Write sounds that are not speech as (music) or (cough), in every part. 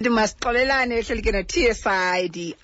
ndimasixolelane ehleli ke no-tsi di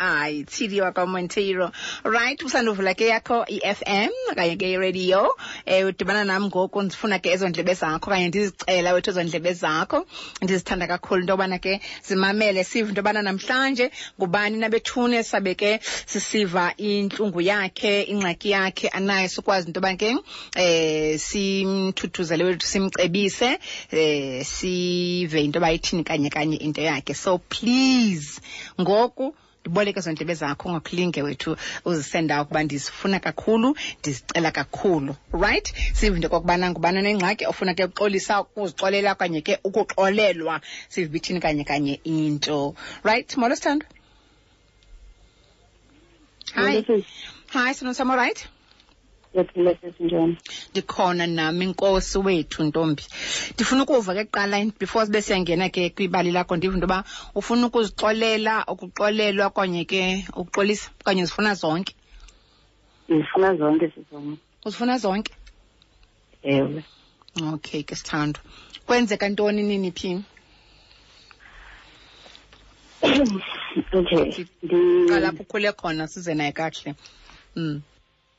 td wakwamonteiro right usanduvula ke yakho i-fm okanye ke iradio um udibana nam ngoku ndifuna ke ezo ndlebe zakho okanye ndizicela wethu ezo ndlebe zakho. Ndizithanda kakhulu into yobana ke zimamele sive into yobana namhlanje ngubani nabethune sabe ke sisiva intlungu yakhe ingxaki yakhe anayo sikwazi into yobana ke um simthuthuzele wethu simcebise um sive into yoba ithini kanye kanye into yakhe so please ngoku ndiboleke ezo ndlebe zakho ngakulinge wethu uzisenda ukuba ndizifuna kakhulu ndizicela kakhulu right? Sive into kokubana ngubana nengxaki ofuna ke uxolisa ukuzixolela okanye ke ukuxolelwa. Sive bithini kanye kanye into right? Molo sithandwa hayi hi. Sino sam right? Ndikhona nam inkosi wethu ntombi ndifuna ukuva ke kuqala before sibe siyangena ke kwibali lakho ndiva into yoba ufuna ukuzixolela ukuxolelwa okanye ke ukuxolisa okanye zifuna zonke ndifuna zonke sizonke. uzifuna zonke Ewe. okay ke sithando kwenzeka ntoni nini phi (coughs) okay. qala Ndi apho ukhule khona size naye kakuhle mm.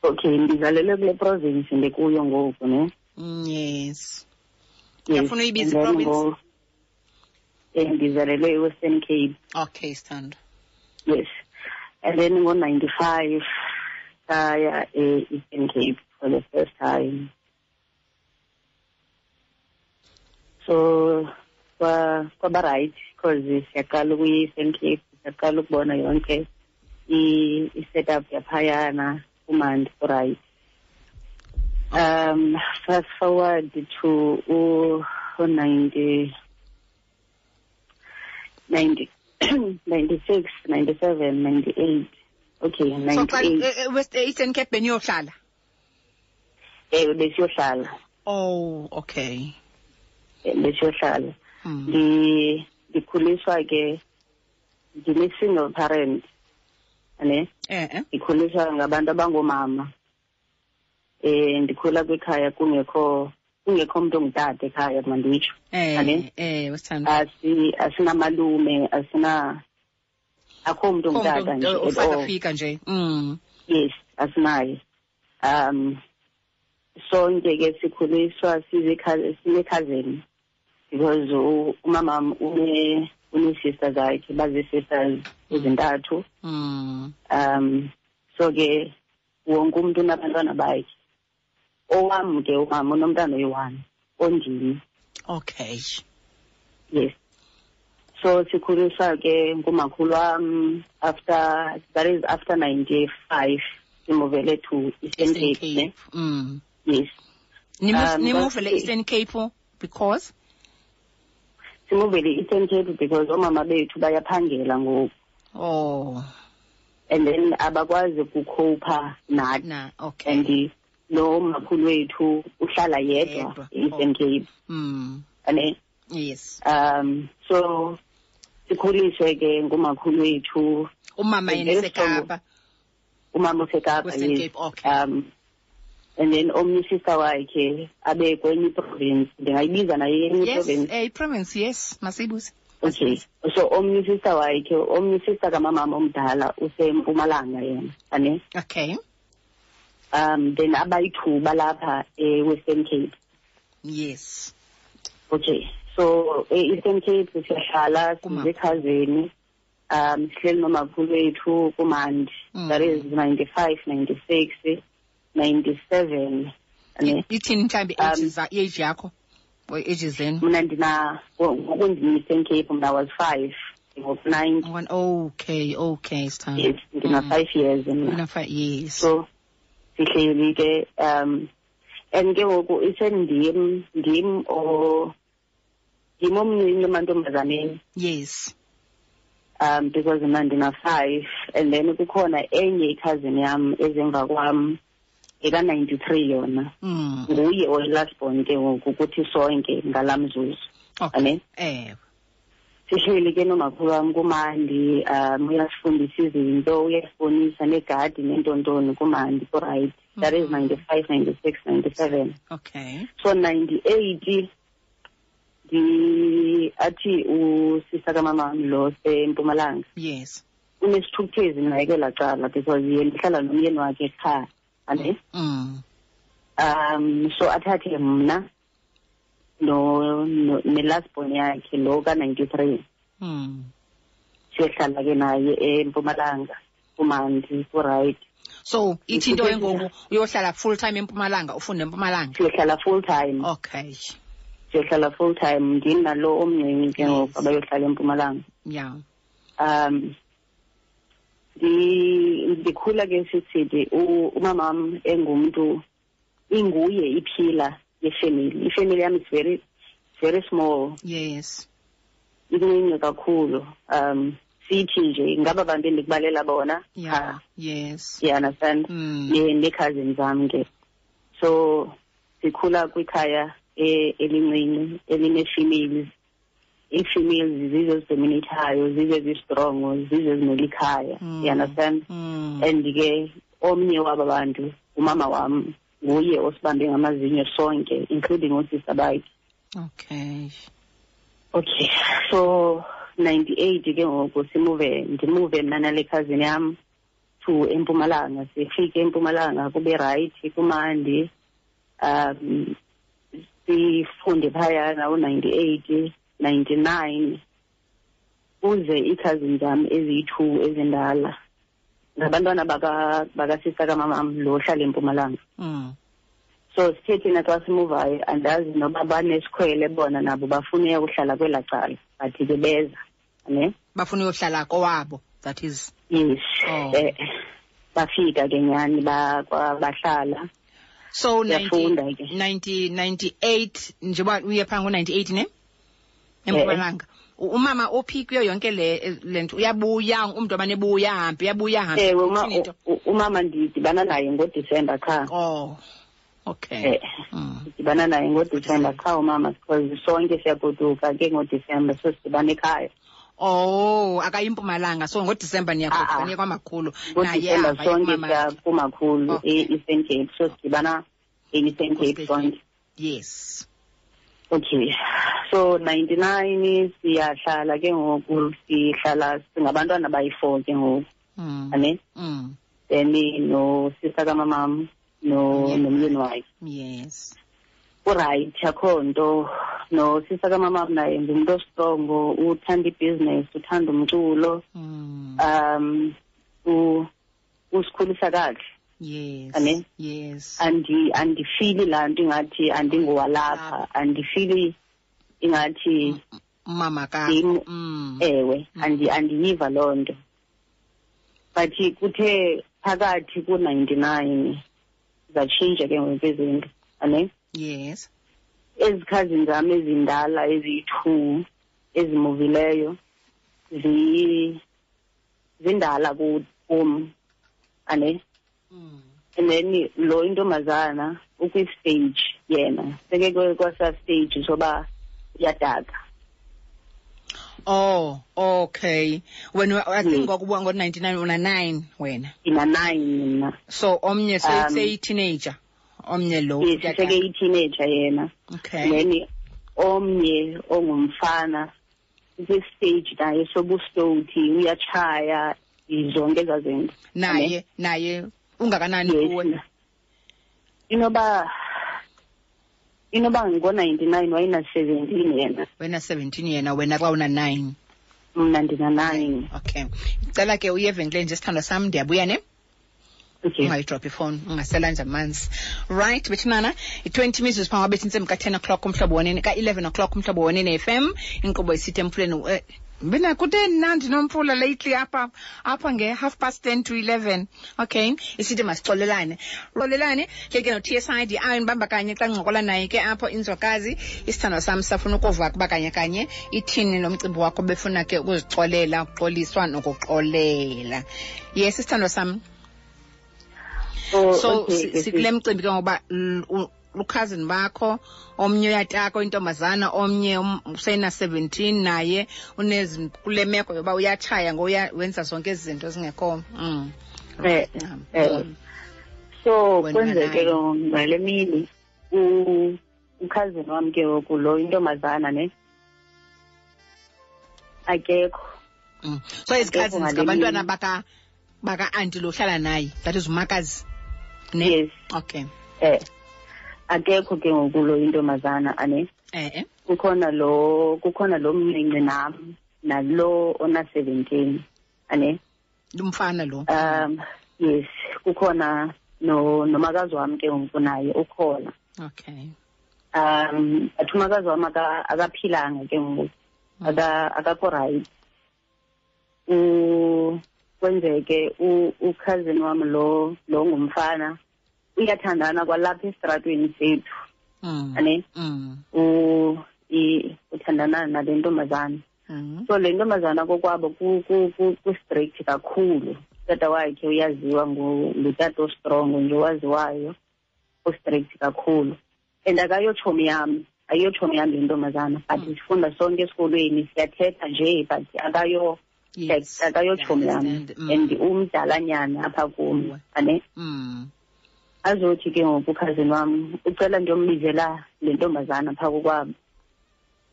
Okay ndizalelwe kule province ndikuyo ngoku ne. Mm, yes Yes, Uyafuna uyibize and then iprovince? ngo- Eh ndizalelwe eWestern Cape. okay sithandwa Yes. And then ngo-95 saya e-Eastern Cape for the first time. So kwa kwaba right because siyaqala ukuyi-Eastern Cape siyaqala ukubona yonke i- i-setup yaphayana kumandi right. Um fast forward to u 90 90 (clears throat) 96 97 98 okay so xa 98 eh, eh, west eh, eastern cape beniyohlala eh besiyohlala oh okay. Eh, besiyohlala mm. ndi ndikhuliswa ke ndine single parent ane eh, eh. ndikhuliswa ngabantu abangomama eh ndikhula kwikhaya kungekho kungekho umuntu ongutata ekhaya manditsho Eh, Ane? eh, wesithandwa asi asinamalume asina akho umuntu ongutata nje all. ufakafika nje mm. yes asinaye um sonke ke sikhuliswa sinekhazeni because u- umama une une-sister zakhe bazi-sisters ezintathu. Mm. um so ke wonke umuntu unabantwana bakhe. Owam ke umama unomntana oyi-one ondini okay. Yes. So sikhuliswa ke ngumakhulu wam after that is after ninety-five simuvele to eastern cape ne? mm. yes. Nimu- Um, nimuvele but- eastern cape because simuvele i-eastern cape because omama bethu bayaphangela ngoku. Oh. And then abakwazi ukukhopha nathi. Na okay. And lo makhulu wethu uhlala yedwa e-eastern cape mm. ane? Yes. Um so sikhuliswe ke ngumakhulu wethu. Umama yena esekapa? Umama usekapa yes. Okay. um and then omnye usista wakhe abe kwenye iprovince ndingayibiza naye yenye eh, iprovince yes iprovince yes masiyibuze okay. So omnye usista wakhe omnye usista kamamama omdala usempumalanga yena ane? Okay. Um then abayithuba lapha eh, e-western cape. Yes. Okay. So eh, e-eastern cape siyahlala sizekhazeni um sihleli nomakhulu wethu kumandi mm. that is ninety five ninety six 97 ne ithini mhlambi um, ages age yakho? Or ages zenu mina ndina ngokundiyise ecape mna was 5 ngo-90 okay okay stan yes ngina-five mm. years mna yes so sihleli ke um and ke ngoku isendim ndim or ndim omncinci emantombazaneni yes. Um because mna ndina-five and then kukhona enye ikhazini yam ezemva kwam. Eka-ninety-three yona. Mm. nguye oyi-last born ke ngoku kuthi sonke ngala mzuzu ane eh sihleli ke nomakhulu wam kumandi um uyasifundisa izinto uyasibonisa negadi nentontoni kumandi kuright. That is Mhm. ninety-five ninety-six ninety-seven. Okay. So ninety-eight athi usisa kamamam lo sempumalanga yes. Unesithukuthezi naye kwelaa cala because ye ndihlala nomyeni wakhe ekhaya. Ane mm. Um so athathe mna no, no nelasbon yakhe lo ka-ninety-three. Mm. Siyohlala ke naye empumalanga kumandi kuright so ithi into engoku uyohlala full time empumalanga ufunde empumalanga? Siyohlala full time okay. Siyohlala full time ndim nalo omncinci ke ngoku abayohlala empumalanga. Yeah. Um ndikhula ke sisithi umamam engumntu inguye iphila yefemily ifemily yam is very very small. Yes. Incinci kakhulu. Um sithi nje ngaba bantu endikubalela bona yeah yes. you understand? Mm. Ne- nee-cousins zam ke. So sikhula kwikhaya e- elincinci elinee-females ii-females zizo ezidominathayo zizo ezistrongo zizo ezimele ikhaya Mm. you understand? Mm. And ke omnye waba bantu umama wam nguye osibambe ngamazinyo sonke including oosista bakhe. Okay. Okay so 98 ke ngoku simuve ndimuve mna nale cousin yam to empumalanga sifike empumalanga kube right kumandi. Um sifunde phayana u-98 99 kuze ii-cousin zam eziyi-two ezindala. Ngabantwana baka- bakasista kamamam lo ohlala empumalanga. Mm. So sithe thina xa simuvayo andazi noba banesikhwele bona nabo bafuna ukuhlala kwelaa cala. But ke beza ne bafuna uyohlala kowabo that is. Yes. Oh. eh, bafika ke nyani ba- kwa- bahlala. So 90, Siyafunda ke. 90 98 njengoba uye phaa ngo-98 ne? Empumalanga umama ophi kuyo yonke le le nto uyabuya umntu amane ebuya ahambe uyabuya ahambe ewe uma- Uthini into? u- umama ndidibana naye ngodisemba qha oh okay eh mm. ndidibana naye ngodisemba qha umama because sonke siyagoduka ke ngodisemba so sidibana ekhaya oh akayimpumalanga so ngodisemba Ah, niyagoduka ah. niye kwamakhulu naye ahamba sonke kumama siya wakhe. kumakhulu Okay. e-eastern cape so sidibana e-eastern cape Hospital. sonke yes okay so 99 siyahlala ke ngoku sihlala singabantwana bayi-four ke ngoku mm. ane Mm. then nosista kamamam no Yeah. nomyeni wakhe yes uright akho nto nosista kamamam naye ngumntu ostrongo uthanda ibhizinesi uthanda umculo mm. um u- usikhulisa kakuhle yes. Ane? yes. Andi andifili laa nto ingathi andingowalapha. Andifili ingathi umama ka mm. ewe andi andiyiva loo nto. But kuthe phakathi ku-ninety-nine zatshintsha ke ngoku izinto ane yes. Ezi cousins zam ezindala eziyi-two ezimuvileyo zi- zindala ku- kum. Ane mm. And then lo intombazana ukwi-stage yena. Seke kwe- kwasaa stage soba uyadaka. Oh okay. Wena i think Yes. kwakubuka ngo-99 una-9 wena? Ina-nine mna so omnye Um, seyi-teenager omnye lo yes uyadala. seke i-teenager yena. Okay. Then omnye ongumfana kwi-stage naye sobustoti uyatshaya zonke ezaa zinto naye naye ungakanani kuwe? inoba inoba ngo-ninety-nine wayena-seventeen yena. Wena 17 yena wena xa una-9 mna ndina-nine. Okay. Icela ke uye evenkileni nje sithandwa sam ndiyabuya ne? Okay. Ungayidrop ifowuni ungaselanje amanzi. Right bethinana i-twenty mizuzu phambi bethi ntsembi ka-ten o'clock umhlobo wonene ka-eleven o'clock umhlobo wonene FM inkqubo isithi emfuleni mbina kute nandi nomfula lately apha apha nge-half past ten to eleven okay? Isithi masixolelane xolelane ke ke no-t s i ayo ndibamba kanye xa ncokola naye ke apho inzwakazi isithandwa sam safuna ukuva kuba kanye kanye ithini lo mcimbi wakho befuna ke ukuzixolela ukuxoliswa nokuxolela. Yes isithandwa sam. So, so sikule mcimbi ke ngoba ukhazini bakho omnye uyatako intombazana omnye usena 17 naye unezi kule meko yoba uyatshaya ngoya wenza zonke ezi zinto zingekho mm. Eh, Mm. eh. Mm. so kwenzeke naye. ngale mini ukhazini wami ke ngoku lo intombazana ne akekho Mm. so his cousins ngabantwana baka baka auntie lo hlala naye that is umakazi ne yes okay eh akekho ke ngoku lo intombazana ane? Eh eh kukhona lo kukhona lo mncinci nam nalo ona 17 ane? Umfana lo. Um yes kukhona no nomakazi wami ke ngoku naye ukhona. Okay. Um but umakazi wami aka- akaphilanga ke ngoku. Aka akakho right. U kwenzeke u cousin wami lo lo ngumfana. Uyathandana kwalapha esitratweni sethu. Mm. Ane? Mm. Uthandana nale ntombazana. Mm. So le ntombazana kokwabo ku- ku- ku- ku-strict kakhulu. Tata wakhe uyaziwa ngu- ngutata ostrong nje owaziwayo. U-strict kakhulu. And akayotshomi yam ayiyotshomi yam le ntombazana. But sifunda sonke esikolweni siyathetha nje but akayo akayotshomi yam understand. Mm. and umdalanyana apha kum ane azothi ke ngoku ukhazini wam ucela ndiyombizela le ntombazana phaa kokwabo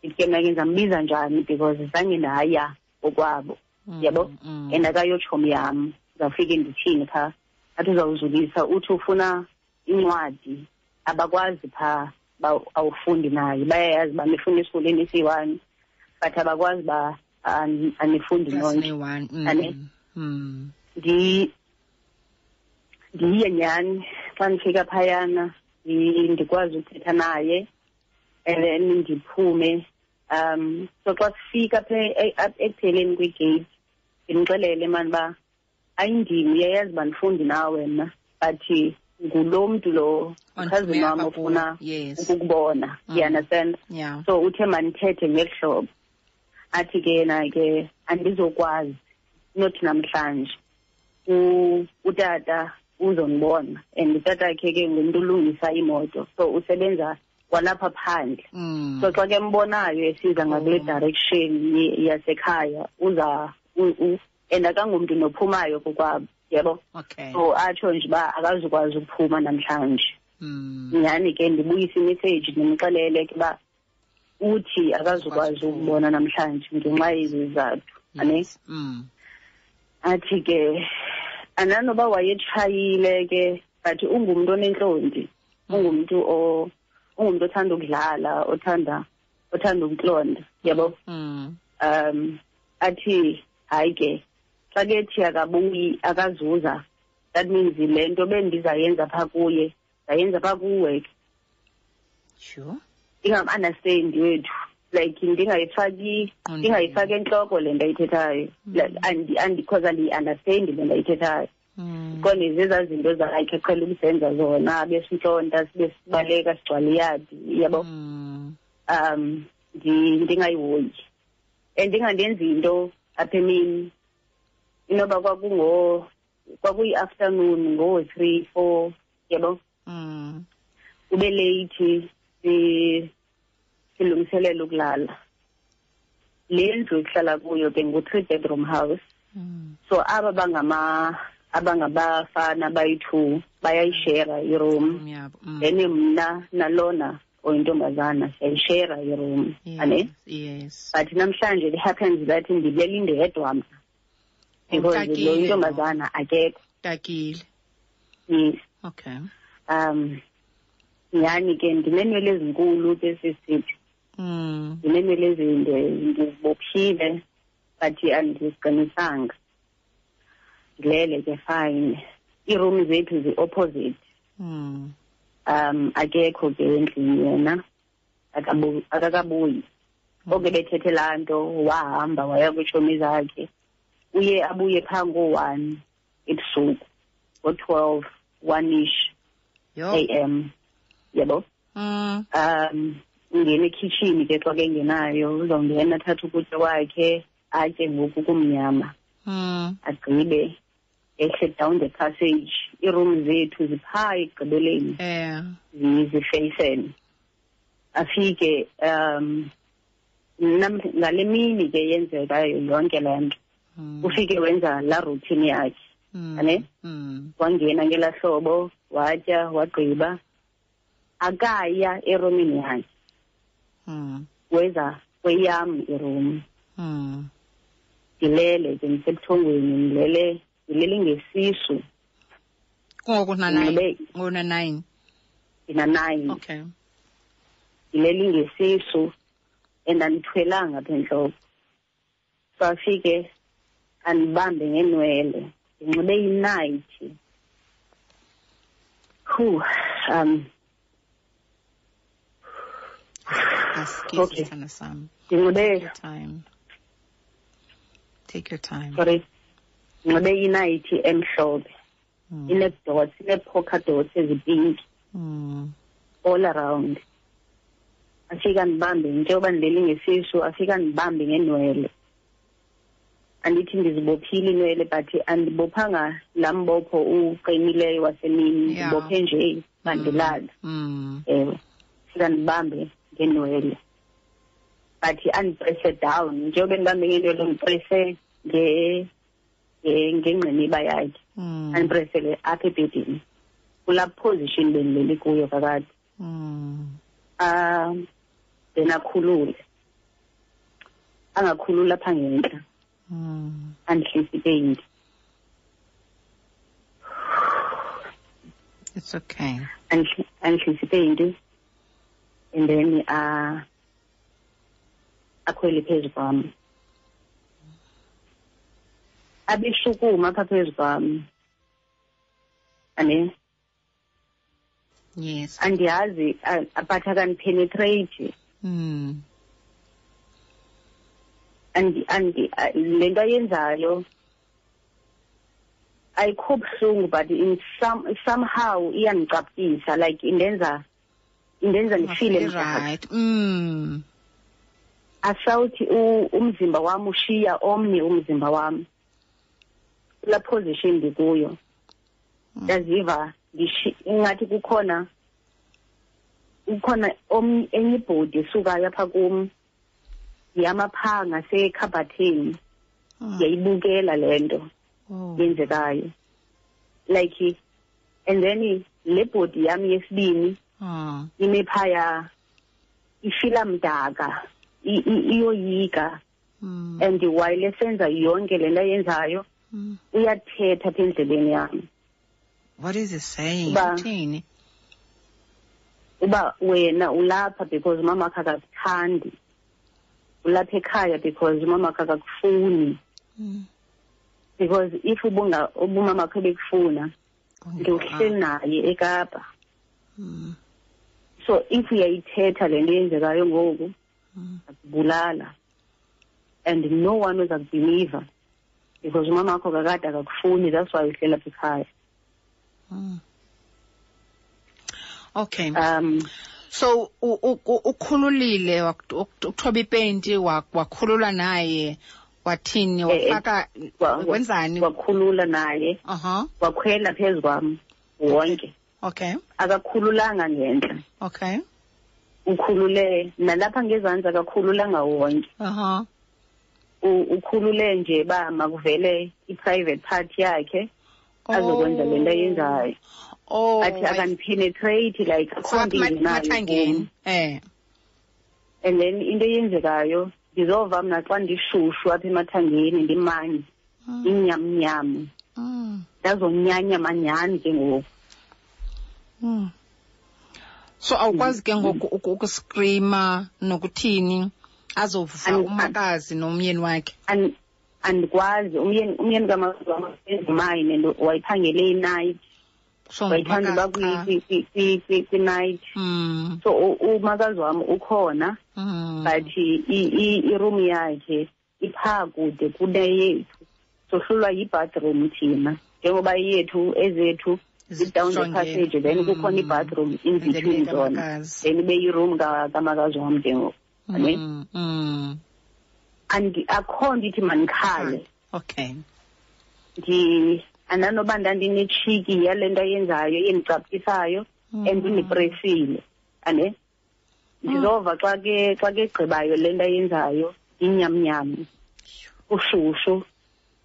ndithi ke mna ke ndizambiza njani because zange ndaya kokwabo mm, yabo mm. and akayotshomi yam ndizawufike ndithini phaa athi uzawuzulisa uthi ufuna incwadi abakwazi phaa awufundi naye. Bayayazi uba nifuna esikolweni esiyi-one but abakwazi uba anifundi nonke. mm, Ane? Mm ndi ndiye nyhani xa ndifika phayana ndi- ndikwazi uthetha naye and then ndiphume um so xa sifika apha e- apha ekupheleni kwegate ndimxelele mani uba ayindim uyayazi uba ndifundi nawe mna but ngulo mntu lo ukhazini wam apha ofuna kuwe, yes. ukukubona. Mm. you understand? Yeah. So uthe mandithethe ngeli hlobo athi ke yena ke andizokwazi not namhlanje. U- utata uzondibona and utata akhe ke ngumntu ulungisa imoto. So usebenza kwalapha phandle. Mm. So xa ke mbonayo esiza ngakule Oh. direction ye- yasekhaya uza u- u- and akangumntu nophumayo kokwabo yabo okay. So atsho nje uba akazukwazi ukuphuma namhlanje. Mm. Nyhani ke ndibuyise imessage ndimxelele ke uba uthi akazukwazi Akazukwazi ukubona namhlanje ngenxa yezizathu ane? Yes. mm. Athi ke ananoba wayetshayile ke but ungumntu onentlonti ungumntu o ungumntu othanda ukudlala othanda othanda ukuntlonta yabo? Mm um athi hayi ke xa kethi akabuyi akazuza that means le nto bendizayenza phaa kuye ndayenza phaa kuwe. Ke sure. Ingam-understandi wethu. Like ndingayifaki Qondile. ndingayifaki entloko le nto ayithethayo. Like andi- andi- because andiyi-understandi le nto ayithethayo. Mm. Kone zezaa zinto zakhe qhela ukuzenza zona besintlonta sibe sibaleka sigcwale iyadi yabo? Mm. Um ndi- ndingayihoyi and ndingandenzi into apha emini. Inoba kwakungo kwakuyi-afternoon ngoo-three four yabo? Mm. Ube silungiselela ukulala. Le ndlu ekuhlala kuyo ke ngu-three bedroom house. Mm. So aba bangama abangabafana bayi-two bayayishera iroom. Mm mm. Then mna nalona oyintombazana siyayishera iroom ane? Yes but namhlanje it happens that ndibuyela indedwa mna. Because lo intombazana akekho. Takile yes okay. Um nyhani ke ndineenwele ezinkulu ke sisithi mm ndineenwele ezinde ndizibophile but andiziqinisanga. Ndilele ke fine. Iiroom zethu zi-opposite. Mm um akekho ke endlini yena. Akabu- akakabuyi. Oke bethethe laa nto wahamba waya kwiitshomi zakhe. Uye abuye phaa ngoo-one ebusuku ngo-twelve one-ish yo a.m yabo mm um ungena ekhitshini ke xa ke engenayo uzawungena athathe ukutya kwakhe atye ngoku kumnyama. Mm agqibe ehle down the passage iiroom zethu ziphaa ekugqibeleni. Eh. Zi- zifeyisene. Afike um nam- ngale mini ke yenzekayo yonke le nto. Mm ufike wenza laa routine yakhe mm ane? mm wangena ngelaa hlobo watya wagqiba akaya eromini yakhe. Mm. Weza kweyam iroom Mm. ndilele ke ndisebuthongweni ndilele ndilele ngesisu. Kungoku ngona-nine ndina-nine okay. Ndilele ngesisu and andithwelanga apha entloko so afike andibambe ngeenwele. Ndinxibe inayithi Whew, um askize Okay. sam take your time. Take your time. Sorry. Ndinxibe inayithi emhlophe Mm. ine-dots ine-polka dots ezipinki all around afika ndibambe njengoba ndilele ngesisu afika ndibambe ngeenwele andithi ndizibophile iinwele but andibophanga laa mbopho uqinileyo wasemini. Ndibophe nje bandilala Mm. ewe. Fika ndibambe ngeenwele but andiprese down njengoba ndibambe ngeenwele ndiprese nge- nge- ngengqiniba yakhe Mm. andipresele apha ebhedini kulaa position bendilele kuyo kakade Mm. um then akhulule angakhulula apha ngentla Mm. andihlise ipeyinti It's okay. Andihli- andihlise ipeyinti and then uh, akhwele phezu kwam abeshukuma apha phezu kwam ane Yes. andiyazi uh, but akandipenetrate Mm. andi andi a- le nto ayenzayo ayikho buhlungu but in some somehow iyandicapukisa like indenza Feel mdaka right. Mm. asawuthi umzimba wami ushiya omnye umzimba wami kulaa position ndikuyo Mm. ndaziva ndishi- ingathi kukhona kukhona enye ibhodi esukayo apha kum yama phaa ngasekhabhatheni Mm. le nto Oh. yenzekayo like and then le bhodi yami yesibini Ah. ime phaya ifila mdaka i- i- iyoyika Mm. and while esenza yonke le nto ayenzayo Mm. uyathetha apha endlebeni yami What is he saying? Uba- Uthini? uba wena ulapha because umama wakho akakuthandi ulapha ekhaya because umama wakho akakufuni Mm. because if ubunga ubumama wakho bekufuna ndiwuhleli naye ekapa Mm. So if uyayithetha le nto yenzekayo ngoku akubulala and no one uza kubhiliva because umama wakho kakade akakufuni that's why uhlela apha ekhaya Mm. Okay. um So ukhululile ukuthoba ipenti wakhulula naye wathini Eh, wafaka wa- wa- wenzani? wakhulula naye Aha. wakhwela phezu kwam wonke Okay. akakhululanga ngentla Okay. ukhulule nalapha ngezantsi akakhululanga wonke Aha. Ukhulule nje ba makuvele i-private part yakhe azokwenza le nto ayenzayo Oh. athi akandipenetrate like akho So nto apha ingenayo mathangeni. kum. Eh. and then into eyenzekayo ndizova mna xa ndishushu apha emathangeni ndimanzi Mm. inyamnyam Mm. ndazonyanya manyani ke ngoku Mm. So awukwazi ke ngoku uku- ukuscreama nokuthini azova Ani- umakazi nomyeni wakhe. An- andikwazi umyeni umyeni kamazimayine and wayiphangele inayithi So wayithanda uba ngumakazi cha. kwinayithi Mm. so u- umakazi wam ukhona Mm. but i- i- iroom yakhe iphaa kude kuneyethu sohlulwa yi-bathroom thina njengoba iyethu ezethu i-down the Zijonge. passage then kukhona Mm. i-bathroom in And then between ibe zona kamakazi. then ibe yiroom ka- kamakazi wam ke ngoku ne? Mm. Mm. Andi- akho nto ithi mandikhale Okay. ndi andanoba ndandinetshiki yale nto ayenzayo endicaphukisayo and undipresile ane ndizova xa ke xa ke gqibayo le nto ayenzayo inyamnyam ushushu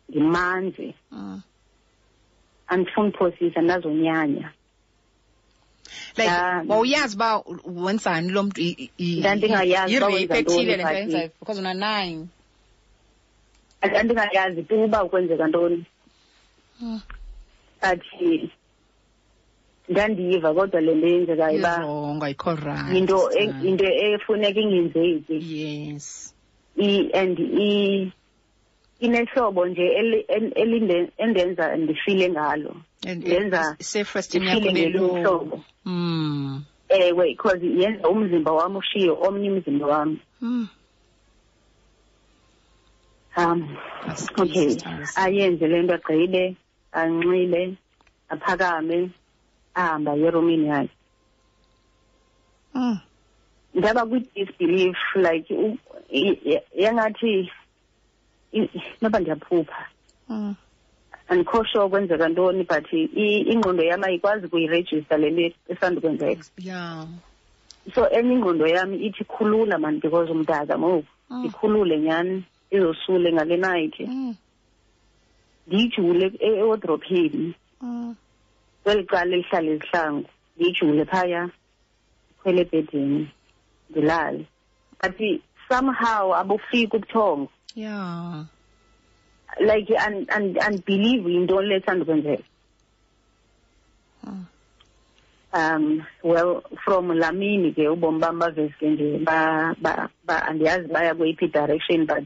ndimanzi Mm. Andifuni phosisa ndazonyanya like Yeah. wawuyazi uba wenzani lo mntu i- i- Ndandingayazi uba yi-rape wenza ntoni, ethile le nto but- yenzayo because una nine ndandingayazi tu uba kwenzeka ntoni Mm. but ndandiyiva kodwa le nto yenzekayo uba irongo ayikho right yinto e- sister. into efuneka ingenzeki yes I- and i- inehlobo nje endenza ndifile ngalo. Self-esteem ndifile yakho uhlobo mm ewe because yenza umzimba wami ushiye omnye umzimba wami mm um okay. Ayenze le nto agqibe anxile aphakame ahamba yeromini yakhe. Mm ndaba kwi-disbelief like yangathi noba ndiyaphupha mm. Andikho sure kwenzeka ntoni but i- ingqondo yam ayikwazi kuyirejista le nto esandukwenzeka yeah so enye ingqondo yam ithi khulula mani because umdaka moku Mm. ndikhulule nyhani izosule ngale night. Mm. Ndiyijule e- ewodrophini mm. Kweli cala elihlala izihlangu ndiyijule phaya khwele ebhedini ndilale but somehow abufiki ubuthongo yeah. Like and and and believe into lesanda kwenzeka Mm. um well from lamini ke ubomi bam baveske nje ba ba ba andiyazi baya kweyiphi direction but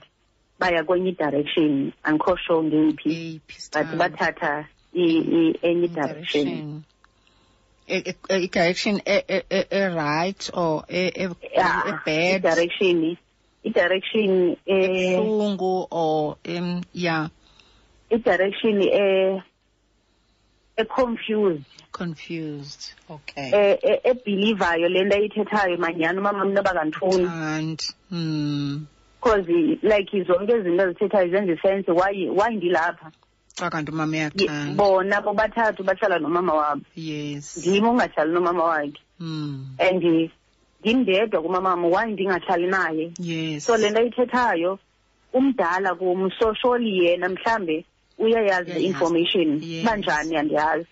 baya kwenye direction andikho sure ngeyiphi Eyiphi but bathatha enye direction. direction. I-direction e-right or e-bad direction i-direction eh ebuhlungu or um yeah i-direction eh e-confused. Confused okay. Eh eh, ebelievayo lento ayithethayo manyani umama mna bakandifuni and hmm. Because like zonke izinto ezithethayo zenza isense why why ndilapha xa kanti umama Ye- uyathanda bona bobathathu bahlala nomama wabo. Yes. Ndim ungahlali nomama wakhe. Hmm. And ndimndedwa kumamam why ndingahlali naye. Yes. So le nto ayithethayo umdala kum so surely yena mhlambe uyayazi Uyayazi. i-information. Yes. banjani andiyazi.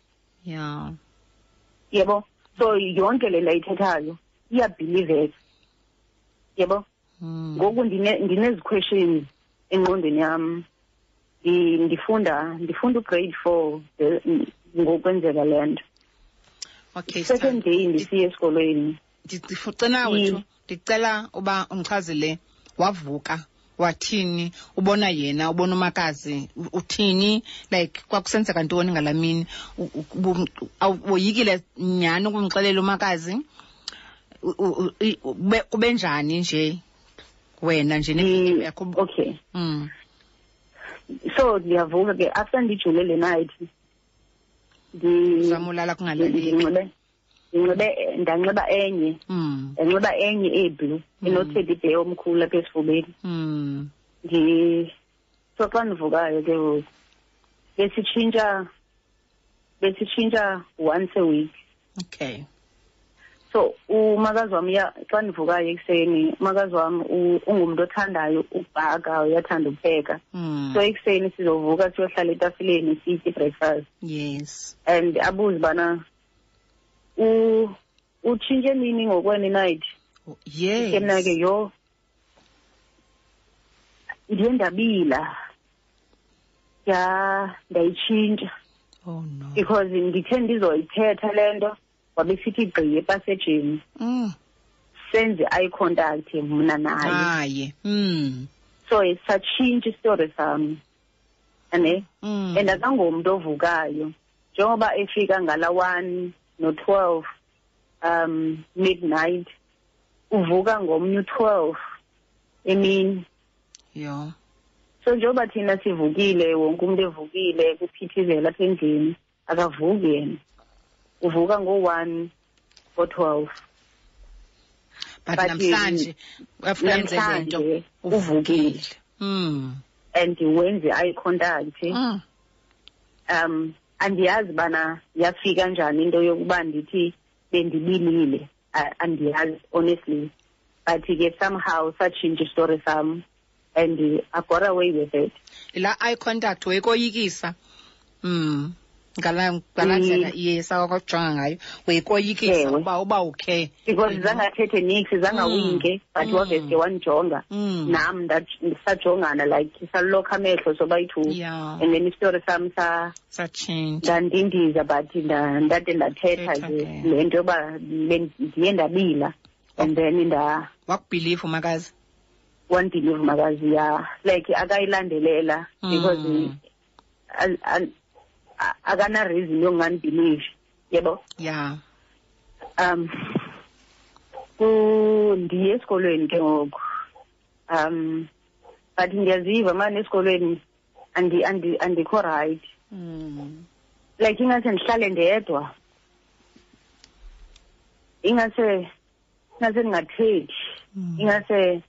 Yeah yebo? So yonke le nto ayithethayo iyabhiliveka yebo? Hmm. Ngoku ndine- ndinezi-questions engqondweni yam Ndi- ndifunda ndifunda ugrade four ngokwenzeka le nto. Okay second day ndisiya esikolweni. Wethu Mm. ndicela uba undichazele wavuka wathini? Ubona yena ubona umakazi uthini? Like kwakusenzeka ntoni ngalaa mini? Woyikile nyhani ukumxelela umakazi? Kube njani nje wena nje ne- yakho? okay. Mm. So ndiyavuka ke after ndijule le night ndi- uzamulala ndinxibe ndanxiba enye. Mm ndanxiba enye eblue enoteddy bear omkhulu apha esifubeni. Mm ndi so xa ndivukayo ke besitshintsha besitshintsha once a week. Okay. So umakazi wam uya- xa ndivukayo ekuseni umakazi wam u- ungumntu othandayo ukubhaka uyathanda ukupheka. Mm so ekuseni sizovuka siyohlala etafileni sitye ibreakfast yes. And abuze ubana u- utshintshe nini ngokweni night yes. Ke mna ke yho ndiye ndabila. Ya ndayitshintsha. Oh no. Because ndithe ndizoyithetha le nto wabe sithi gqiye epasejini mm. Senze eye contact mna naye. Haye mm. So satshintsha isitori sam. Ane mm. And akangomntu ovukayo. Njengoba efika ngala one no-twelve um midnight uvuka ngomnye u-twelve emini yo. So njengoba thina sivukile wonke umuntu evukile kuphithizela apha endlini akavuki yena. Uvuka ngo-one ngo-twelve. But But namhlanje uyafuna yenze le nto namhlanje uvukile. uvukile. Mm and wenze eye contact. Mm um andiyazi bana yafika njani into yokuba ndithi bendibilile. Andiyazi honestly. But ke somehow satshintsha isitori sam and i got away with it. La eye contact wekoyikisa. Mm ngala ngala Mm. ndlela yes akwajonga ngayo uyikoyikisa Ewe. uba uba ukhe because zange athethe nix zange Mm. awinke but Mm. waveske wandijonga Mm. nam ndat- sajongana like salokha amehlo sobayi-two yeah and then isitori sam sa satshintsha ndandindiza but nda- ndade ndathetha Thetha ke ke. le nto yoba le- ndiye ndabila and then nda wakubhiliva umakazi wandilive makazi ya like akayilandelela because Mm. al- al- a- akana-reason yokungandibelieve yebo yeah um ku ndiye esikolweni ke ngoku um but ndiyaziva mane esikolweni andi andi andikho right mm. like ingase ndihlale ndedwa ingase ingase ndingathethi Mm. ingase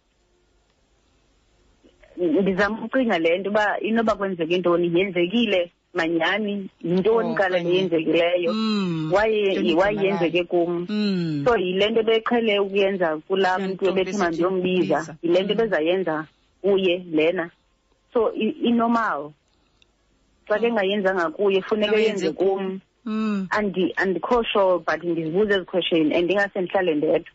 ndizama ucinga le nto uba inoba kwenzeke intoni yenzekile manyani yintoni Oh, kala okanye- leyenzekileyo Mm. waye Into waye edingakalayo. yenzeke kum Mm. so yile nto beqhele ukuyenza kulaa Laa mntu nto ebethe besithi mandiyombiza mbiza. yile nto Mm. bezayenza kuye lena so i- inormal xa ke ngayenzanga kuye funeka Ayenze yenze kum Mm. andi andikho sure but ndizibuza ezi question and ingase ndihlale ndedwa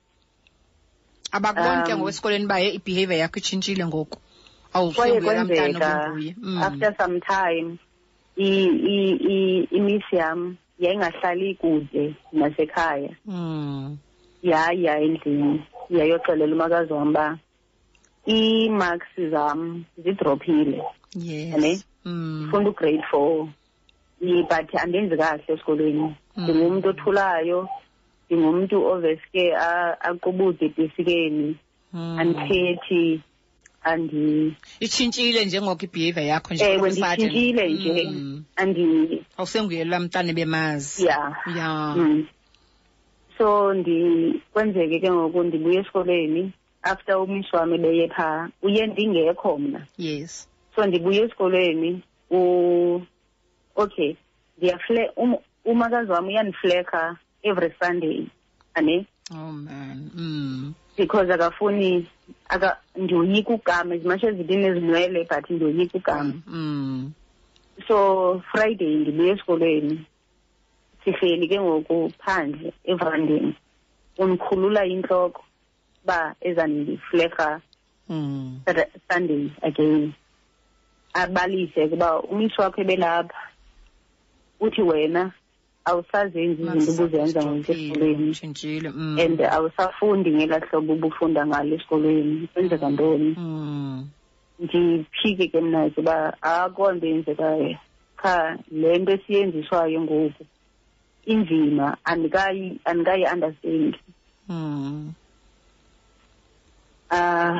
abakuboni ke Um, ngokwesikolweni uba ye i-behavior yakho itshintshile ngoku kwaye awusenguyela mntana kwenzeka obunguye Mm. after some time i- i- i- imiss yam. Yayingahlali kude nasekhaya. Mm. yaya endlini. Yayoxelela umakazi wam uba ii-marks zam zidrophile. Yes. Mm. funda ugrade four. But andenzi kahle esikolweni. Mm. ndingumntu othulayo. Ndingumntu oveske a- aqubuze edesikeni Mm. andithethi. Andi itshintshile njengoko i-behavior yakho nje ewe kolo sergeant. nditshintshile nje Mm. andi awusenguyela mntana bemazi ya ya Mm. so ndi kwenzeke ke ngoku ndibuye esikolweni after umisi wami beye phaa uye ndingekho mna yes so ndibuye esikolweni u okay ndiyafle um, umakazi wami uyandifleka every sunday ane oh man mm. Because akafuni aka ndiyoyika ukama as much as ndinezinwele but ndiyoyika ukama Mm. so friday ndibuye esikolweni sihleli ke ngoku phandle evrandeni undikhulula intloko uba ezandifleka Mm. Sunday again abalise ukuba umisi wakho ebelapha uthi wena awusazenzi izinto ubuzenza ngoku esikolweni utshintshile mm. and awusafundi ngelaa hlobo ubufunda ngalo esikolweni kwenzeka ntoni mm. ndiphike ke mna ke uba akho nto yenzekayo cha le nto esiyenziswayo ngoku inzima andikayi andikayi-understand Mm. ah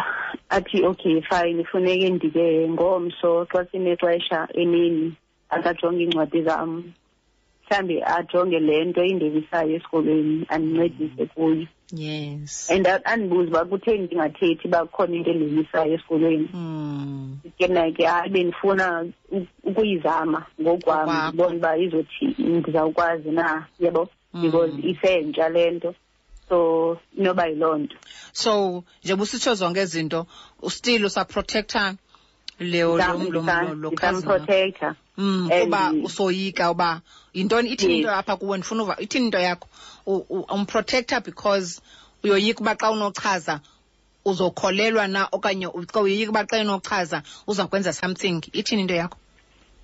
athi okay fine funeke ndike ngomso xa sinexesha emini akajonge iincwadi zam mhlawumbi ajonge le nto indebisayo esikolweni andincedise kuyo. Yes. And a- andibuze uba kutheni ndingathethi uba kukhona into endebisayo esikolweni. Mm. ke mna ke hayi bendifuna u- ukuyizama ngokwam Ngokwakho. ndibone uba izothi ndizawukwazi na yabo Mm. because isentsha le nto. So inoba yiloo nto. So njengoba usitsho zonke izinto still usaprotector leo lo- lo- lo- lo cousin wakho. ndisamprotector Mm, usoyika uba. Yintoni ithini into apha kuwe? Ndifuna uva ithini into yakho? Umprotector because uyoyika uba xa unochaza uzokholelwa na okanye uyoyika uba xa unochaza uzakwenza something. Ithini into yakho?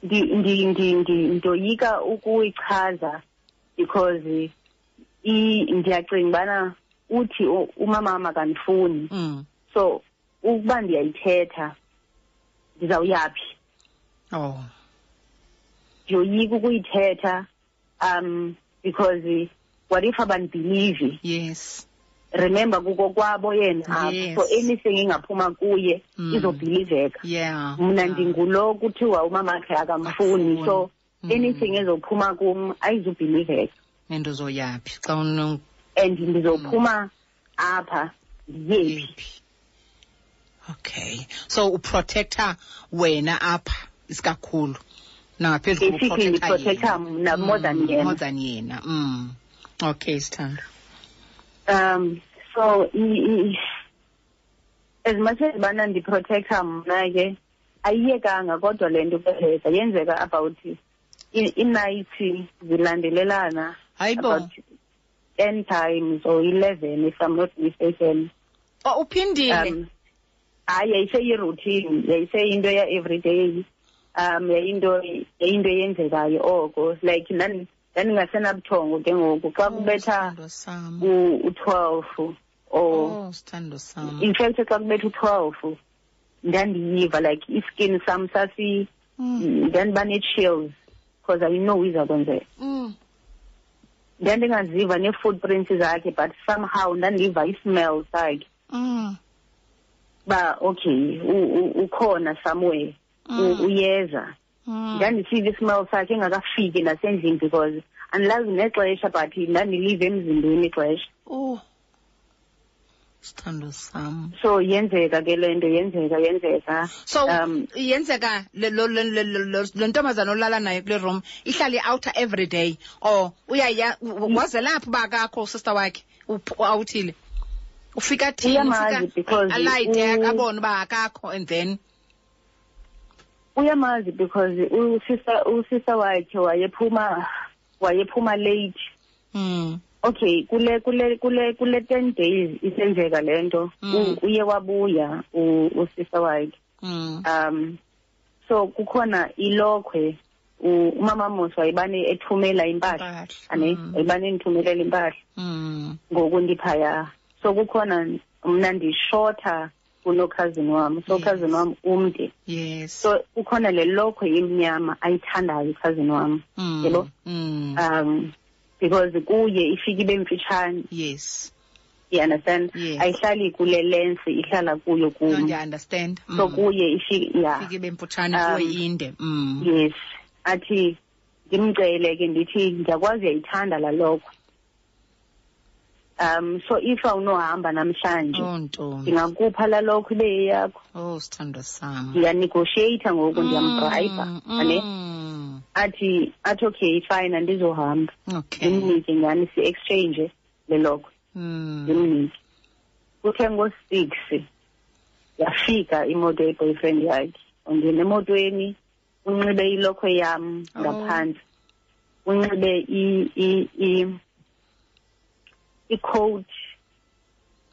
Ndoyika ukuyichaza because ndiyacinga ubana uthi umamama umama wam mm. so ukuba ndiyayithetha ndizawuyaphi oh. Ndiyoyika ukuyithetha um because what if abandibhilivi yes. Remember kuko kwabo yena Yes. so anything engaphuma kuye Mm. izobhiliveka. Yeah. Mna yeah. ndingulo kuthiwa umamakhe akamfuni so Mm. anything ezophuma kum ayizubhiliveka. And uzoyaphi xa and ndizophuma apha ndiyephi? Yephi? Okay. So uprotector wena apha isikakhulu. Nangaphezu basically ndiprotector mna more than more yena. than yena. Mm. okay sithando. Um so as much as bana ndiprotector mna ke ayiyekanga kodwa le nto kwenzeka yenzeka about i- i-night zilandelelana hayibo 10 times or 11 if i'm not mistaken. Oh uphindile. Um hayi yayiseyiroutine yayiseyinto ya-everyday um yayinto yayinto eyenzekayo oko. Like ndani- ndandingasenabuthongo ke ngoku. Xa Oh, kubetha sithando sam. u- u-12 or oh sithando sam. In fact xa kubetha u-12 ndandiyiva like iskin sam sasi Mm, ndandiba nee-chills because i know izakwenzeka mm. ndandingaziva nee-footprints zakhe but somehow ndandiva ismell sakhe Mm, ba okay u- u- ukhona somewhere u- mm, uyeza. Mm. ndandisiva ismell sakhe engakafiki nasendlini because andilazi nexesha but ndandilive emzimbeni ixesha. Oh sithando sam. So yenzeka ke le nto yenzeka yenzeka. So Um, yenzeka le- lo lo- lo- lo- lo- lo ntombazana olala nayo kule room ihlala i-outer every day. Or uyaya wazela apho uba akakho usister wakhe uph- awuthile. Ufika thini Uyamazi because alayite u- abone uba akakho and then uyamazi because usisa usisa wakhe wayephuma wayephuma late mm. okay kule kule kule kule 10 days isenzeka lento Mm. Uye wabuya usisa wakhe Mm. um so kukhona ilokhwe u- umama Musa wayebane ethumela impahla ane mm. wayebane endithumelela impahla Mm. ngoku ndiphaya so kukhona mna ndishorta kunokhazini wam so Yes. cousin wam umde yes so kukhona le lokhwe imnyama ayithandayo cousin wam mm. yebo? mm. um because kuye ifike ibe mfitshane yes you understand Yes. ayihlali kule lens ihlala kuyo no, kum ndiyaunderstand so mm. kuye ifike ya fike bemfutshane Um, kuwe inde mm. yes athi ndimcele ke ndithi ndiyakwazi uyayithanda la lokhwe um so if awunohamba namhlanje oh ntombi. ndingakupha la lokhwe ibe yeyakho oh sithando sam ndiyanegotiata ngoku ndiyamdrayiva Mm, ane? mm. athi athi okay fine andizohamba. Okay. Ndimnike nyani si-exchange le lokhwe mm. ndimnike kuthe ngo-six yafika imoto yeboyfriend yakhe. Ungena emotweni unxibe ilokhwe yam Oh. ngaphandle. Unxibe i- i- i- i-coat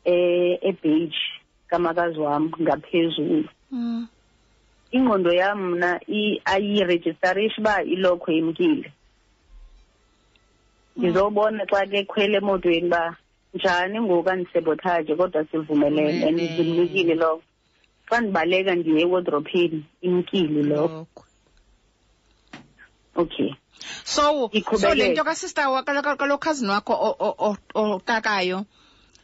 eh ebeige kamakazi wam ngaphezulu Mm. ingqondo yam mna i- ayirejistarisha uba ilokhwe imkile ndizobona xa ke khwele emotweni uba njani ngoku andisebotaje kodwa sivumelene and Vumelene. ndimnikile lokho xa ndibaleka ndiye ewodrophini imkile lokho Lokho. okay so so Iqhubekeke. le nto kasister wa- kalo- kalo- kalo cousin wakho otakayo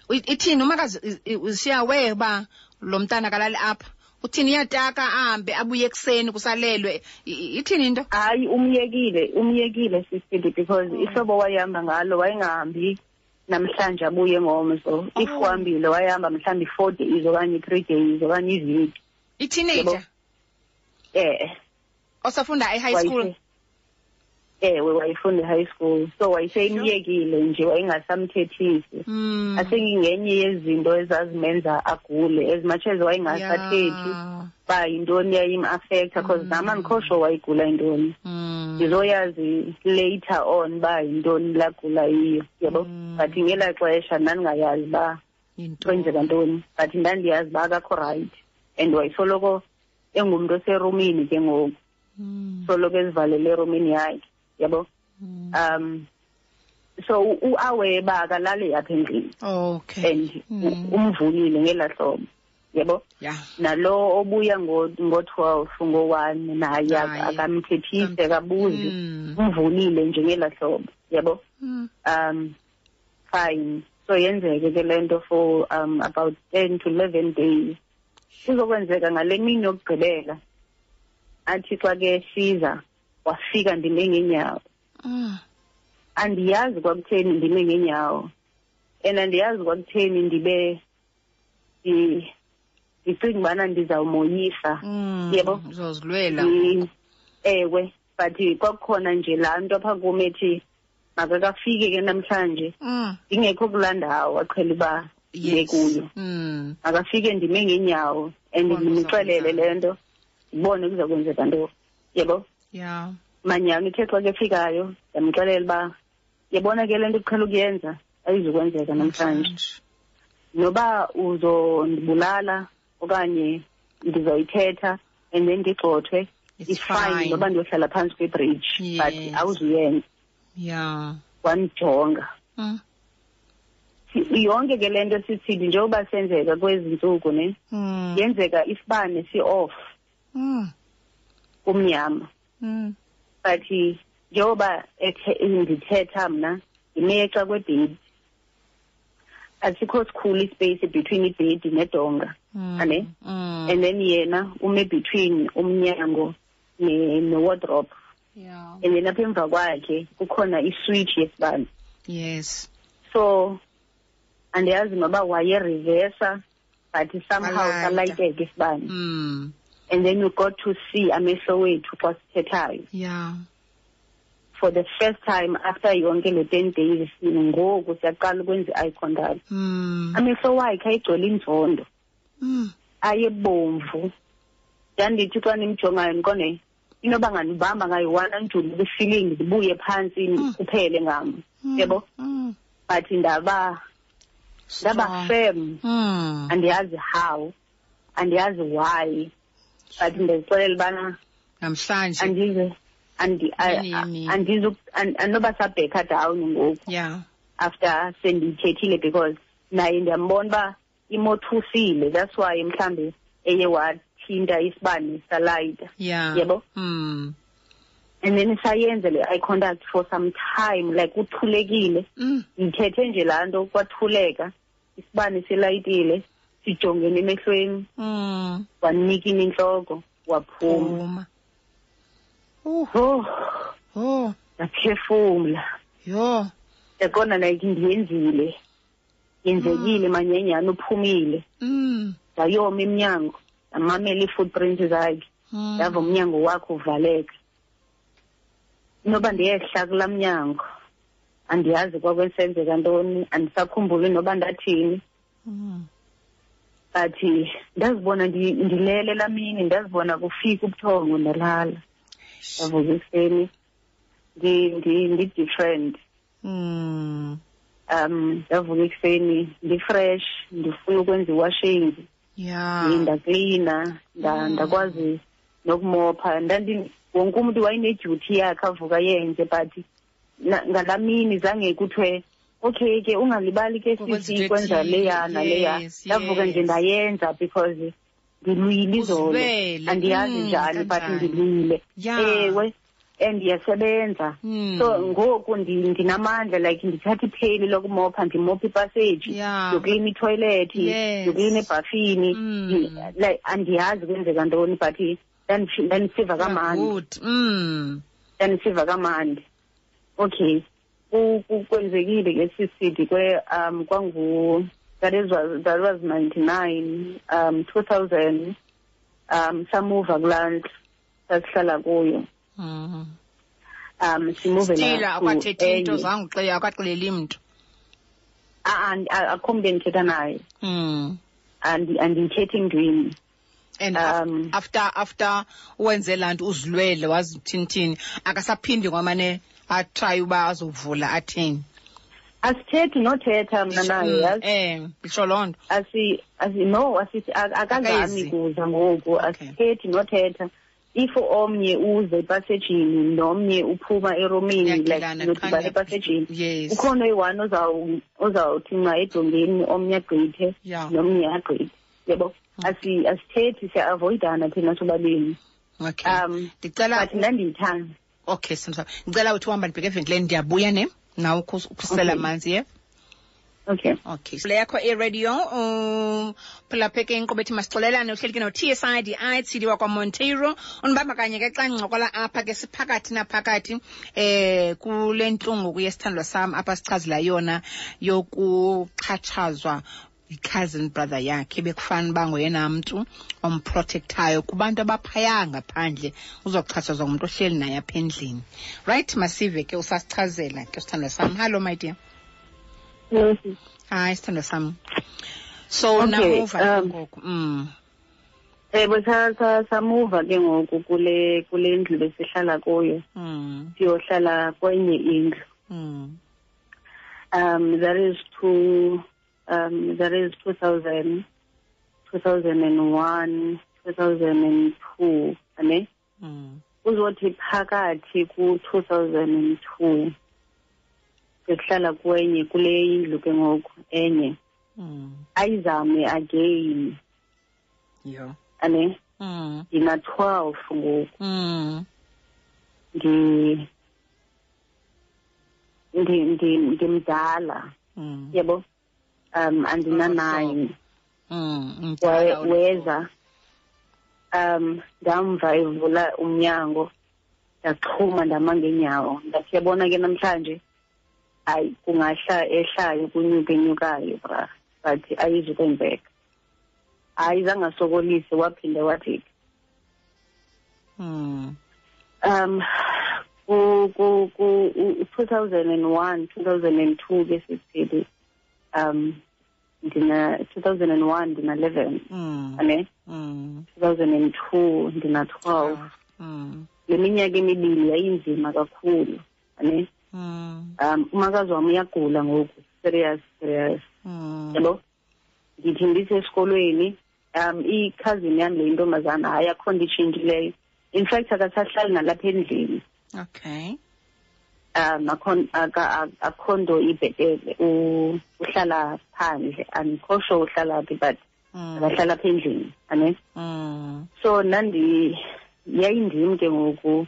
ithini? Umakazi usiyawe uba lo mntana kalali apha uthini? Iyataka ahambe abuye ekuseni kusalelwe. Ithini into? Hayi umyekile umyekile sisindi because ihlobo wayehamba ngalo wayengahambi namhlanje abuye ngomso. If Oh. uhambile wayehamba mhlawumbi i-four days okanye i-three days okanye iveki iteenager eh. Osafunda e-high school? Ewe wayefunda e-high school so wayeseyimyekile nje wayengasamthethisi Mm. asengingenye yezinto ezazimenza agule as much as wayengasathethi Yeah. ba yintoni yayim-affecta because nam andikho sure wayigula yintoni Mm. ndizoyazi later on ba yintoni lagula yiyo yabo Mm. but ngelaa xesha ndandingayazi uba Yintoni? kwenzeka ntoni but ndandiyazi uba akakho right and wayesoloko engumntu oserumini ke ngoku Mm. soloko ezivalele erumini yakhe yabo Mm. um so u- u-aware uba akalali apha endlini okay and Mm. umvulile ngelaa hlobo yabo yeah nalo obuya ngo- ngo-twelve ngo-one naye Naye. akamthethise akabuzi Mm. umvulile nje ngelaa hlobo yabo Mm. um fine so yenzeke ke le nto for um about ten to eleven days kuzokwenzeka ngale mini yokugqibela athi xa ke siza wafika ndime ngeenyawo Mm. andiyazi kwakutheni ndime ngeenyawo and andiyazi kwakutheni ndibe ndi- ndicinga ubana ndizawumoyisa Mm. Yebo. uzozilwela Ndi- ewe but kwakukhona nje laa nto apha kum ethi makakafike ke namhlanje Mm. ndingekho kulaa ndawo aqhela uba ndibe yes kuyo Mm. makafike ndime ngeenyawo and Ubone ndimxelele kuzakwenzeka. le nto ndibone kuza kwenzeka nto yebo yeah manyani uthe xa kefikayo ndamxelela uba yabona ke le nto uqhela ukuyenza ayizukwenzeka namhlanje noba uzondibulala okanye ndizoyithetha and then ndigxothwe It's it's fine fine. noba ndiyohlala phantsi kwebridge but Yes. awuzuyenza yeah wandijonga mm. Si- yonke ke le nto sisithi njengoba senzeka kwezi ntsuku ne Mm. yenzeka isibane si-off Mm. kumnyama Mm. but njengoba ndithetha mna ndimexa kwebhedi asikho sikhulu ispace between ibhedi nedonga Mm. ane Mm. and then yena ume between umnyango ne- ne-wardrobe yeah and then apha emva kwakhe kukhona iswitch yesibane yes so andiyazi noba wayerivesa but somehow Walayita. salayiteka isibane mm. And then you got to see amehlo wethu xa sithethayo yeah for the first time after yonke le ten days ngoku siyaqala ukwenza i-eye contact mm. amehlo wakhe ayigcwele inzondo Mm. ayebomvu ndandithi xa ndimjongayo ndiqonde inoba ngandibamba ngayi-one anjulu kwi-feeling ndibuye phantsi Mm. kuphele ngam Mm. yebo Mm. but ndaba ndaba Strong. firm Mm. andiyazi how andiyazi why but ndizixelela ubana namhlanje. andize andi- a- Imini a- yemini. andizu an- anoba sabhekha down ngoku. Yeah after sendiyithethile because naye ndiyambona uba imothusile. That's why mhlambe eye wathinta isibane salayita yeah Yebo. mm. and then sayenze le eye contact for some time like uthulekile. Mm. ndithethe nje laa nto kwathuleka. Isibane silayitile sijongene emehlweni Mm. wanikina intloko waphuma Phuma. Uh, oh oh, ndaphefumla yo. yaqonda like ndiyenzile yenzekile manyenyane uphumile Mm. ndayoma emnyango ndamamela ii-footprint zakhe Mm. ndava umnyango wakhe uvaleka inoba ndiyehla kulaa mnyango andiyazi kwakwesenzeka ntoni andisakhumbuli noba ndathini Mm. But ndazibona ndi- ndilele laa mini ndazibona kufika ubuthongo ndalala ndavuka ekuseni ndi- ndi- ndi-different Mm. um ndavuka ekuseni ndi-fresh ndifuna ukwenza iwashing. Ndaklina nda- Mm. ndakwazi nokumopha. Wonke umuntu wayenedyuty yakhe avuka yenze but na- ngalaa mini zange kuthiwe okay ke ungalibali ke sisi into kwenza ethile. leya naleya. ndavuka nje ndayenza because ndilwile izolo. Andiyazi Mm, njani but ndilwile ewe and ndiyasebenza Mm. so ngoku ndi- ndinamandla like ndithatha ipheli lokumopha ndimopha ipaseji ndiyoklina itoilethi Yes. ndiyoklina ebhafini. Mm. like andiyazi kwenzeka ntoni but ndandisiva kamandi. ndandisiva kamandi. Okay. Kwenzekile ke sisidi kwe um kwangu that is was that was 99 um 2000 um samuva kulaa ndlu sasihlala kuyo Mm. um simuve Still akwathethi into zange uxele akwaxeleli mntu. akho mntu endithetha naye Mm. Andi- andiyithetha endwini And Um, af- after after wenze lanto uzilwele wazithini thini akasaphindi kwamane atry uba azovula athini. asithethi nothetha mna naye yazi? Eh, isho loo nto. asi asi no akazami kuza ngoku. Asithethi nothetha. If omnye uze epasejini nomnye uphuma eromini like nodibana epasejini ukhona oyi-one ozaw- ozawuthi nxa edongeni omnye agqithe nomnye agqithe. Yabo asi asithethi siya-avoidana thina sobabini. Um Ndicela but ndandiyithanda Okay, sindisa. Ngicela uthi uhamba ndibheke evenkileni ndiyabuya ne. Nawe ukusela Okay. amanzi ye. okay Okay. Le yakho i-radio um phela pheke inqobethi masixolelane uhleli ke no-tsid DI tsidi wakwa Monteiro unibamba kanye ke xa ndincokola apha ke siphakathi naphakathi eh kule ntlungu kuye sithandwa sam apha sichazela yona yokuxhatshazwa i-cousin brother yakhe bekufana uba ngoyena mntu omprotectayo kubantu abaphaya ngaphandle uzoxhatshazwa ngumntu ohleli naye apha endlini. Right masive ke usasichazela ke sithandwa sam. Hallo my dear. Hayi sithandwa sam. So Okay, namuva um, ngoku mm. Ebo sa- sa- samuva ke ngoku kule kule ndlu besihlala kuyo. Mm. siyohlala kwenye indlu. Mm. um that is two um that is 2000 2001 2002 ane Mm. uzothi phakathi ku-2002 besihlala kwenye kule indlu ke ngoku enye Mm. ayizame again Yo. ane Mm. ndina-12 ngoku Mm. ndi ndi ndi ndimdala Mm. yabo um andina-nine Mm. Waye- Mdala ulu- weza um ndamva evula umnyango ndaxhuma ndama ngeenyawo ndathi yabona ke namhlanje hayi kungahla ehlayo kunyuke enyukayo bra but ayizukwenzeka hayi zangasokolisi waphinde wathi Mm. um ku ku ku u- 2001 2002 ke sisithi um ndina 2001 ndina 11 Mm. ane Mm. 2002 ndina 12 Mm. le minyaka emibili yayinzima kakhulu ane Mm. um umakazi wami uyagula ngoku serious serious Mm. yabo ndithi ndisesikolweni um i-cousin yami le intombazana hayi akho nto itshintshileyo in fact akasahlali nalapha endlini Okay. Um akho- nto ibhetele U- uhlala phandle andikho sure uhlala phi but Mm. akahlala apha endlini ane Mm. so nandi yayindim ke ngoku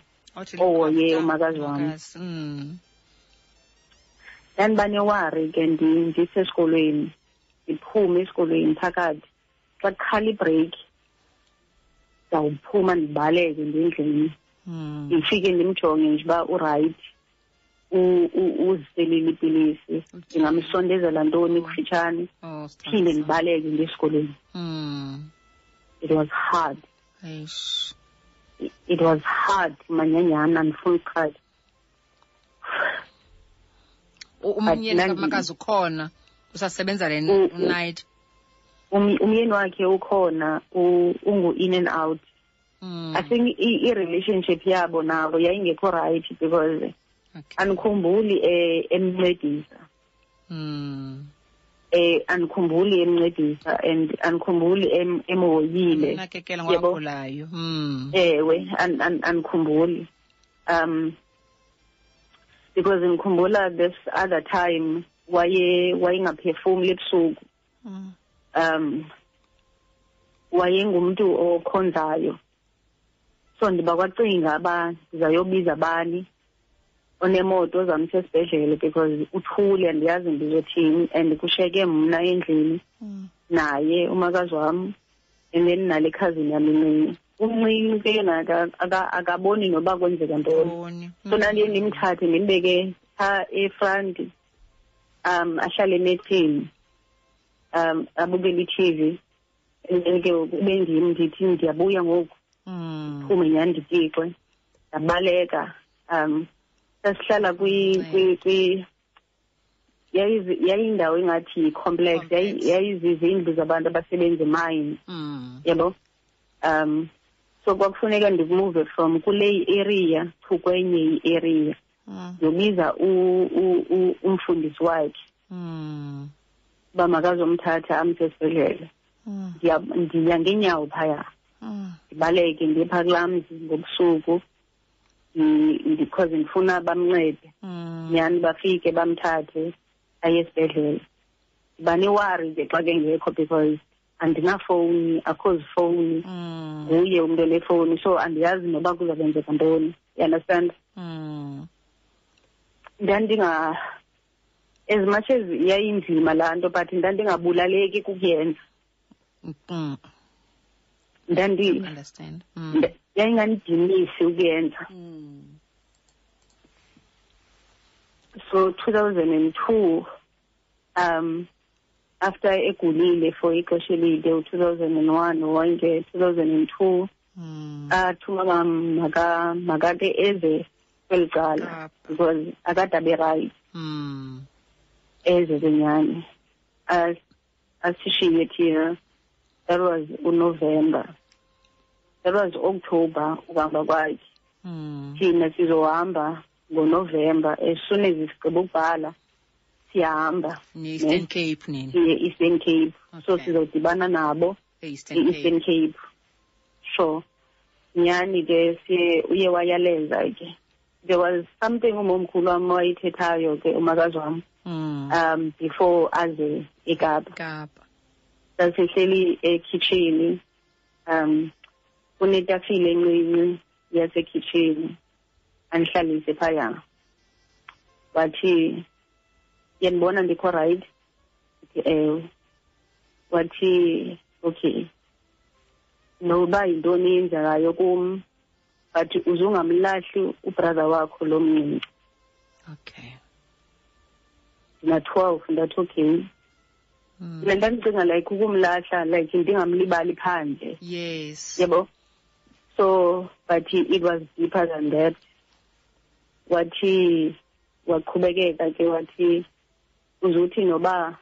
ohoye umakazi umakazi. Mm. ndandiba newari ke ndi- ndisesikolweni ndiphume esikolweni phakathi xa kukhala ibreaki ndawuphuma ndibaleke ndendlini Mm. ndifike ndimjonge nje uba urayithi uziselile ipilisi. Ndingamsondezela ntoni kufitshane Oh, phinde ndibaleke nje esikolweni. It was hard. Eish. It- was hard manyanyana andifuna ukuqhatha U- Umyeni kamakazi ukhona? Usasebenza le U- u- night. Um- umyeni wakhe ukhona ungu-in and out. Mm. i think i-relationship yabo nabo yayingekho right because Okay. andikhumbuli eh, emncedisa Mm. eh andikhumbuli emncedisa and andikhumbuli em- emhoyile Nakekela Yebo. ngwagulayo. Mm. ewe an- an- andikhumbuli um because ngikhumbula this other time waye wayengaphefumuli ebusuku Mm. um wayengumuntu okhonzayo so ndiba kwacinga uba ndizayobiza abani onemoto ozamsa esibhedlele because uthule andiyazi ndizothini and kushiyeke mna endlini Mm. naye umakazi wam and then nale cousin yam incinci umncinci ke yena aka- aka- akaboni noba kwenzeka ntoni Boni. so nandiye ndimthathe ndimbeke phaa efront um ahlale enetheni um abukele i-tv and then ke ngoku kube ndim ndithi ndiyabuya ngoku Mm. phume nyhani nditixe ndabaleka um sasihlala kwi Right. kwi kwi yayizi- yayindawo engathi yi-complex yayi- Complex. yayizizindlu zabantu abasebenza emine Mm. yabo um so kwakufuneka ndikumuve from kule area to kwenye i-area Mm. ndiyobiza u- u- u- umfundisi wakhe Mm. uba makazomthatha amse esibhedlele Mm. Ndiya- ndiya ngeenyawo phaya Mm. ndibaleke ndiye phaa kulaa mzi ngobusuku because ndifuna bamncede Mm. nyhani bafike bamthathe aye esibhedlele ndiba newari ke xa ke ngekho because andinafowuni akho zifowuni Mm. nguye umntu onefowuni so andiyazi noba kuzakwenzeka ntoni you understand Mm. ndandinga as much as yayinzima laa nto but ndandingabulaleki kukuyenza Mm. ndandi Understand. Mm. nda- yayingandinisi ukuyenza Mm. so 2002 um after egulile for ixesha elide u-2001 wonke 2002 Mm. athuma maka makake eze kweli cala because akade abe right Mm. eze kenyani As- asishiye thina that was unovember was october ukuhamba kwakhe Mm. thina sizohamba ngonovember as soon as sigqiba ukubhala siyahamba Ni-Eastern Cape nini? siye eastern cape so sizodibana nabo E-Eastern Cape. sure nyani ke siye uye wayaleza ke there was something umomkhulu wami wayithethayo ke umakazi wami Mm. um before aze ekapa Kapa. sasihleli ekitchen um kunetafile encinci yasekitchen andihlalise phaya. Wathi yanibona ndikho right. Ndithi, ewe wathi okay. Noba yintoni eyenzekayo kum but uzungamlahli ubrother wakho lo mncinci. Okay. ndina-twelve ndathi okay. Mm. le nto ndicinga like ukumlahla like ndingamlibali phandle. Yes. yebo? So but it was deeper than that wathi waqhubekeka ke wathi uzuthi noba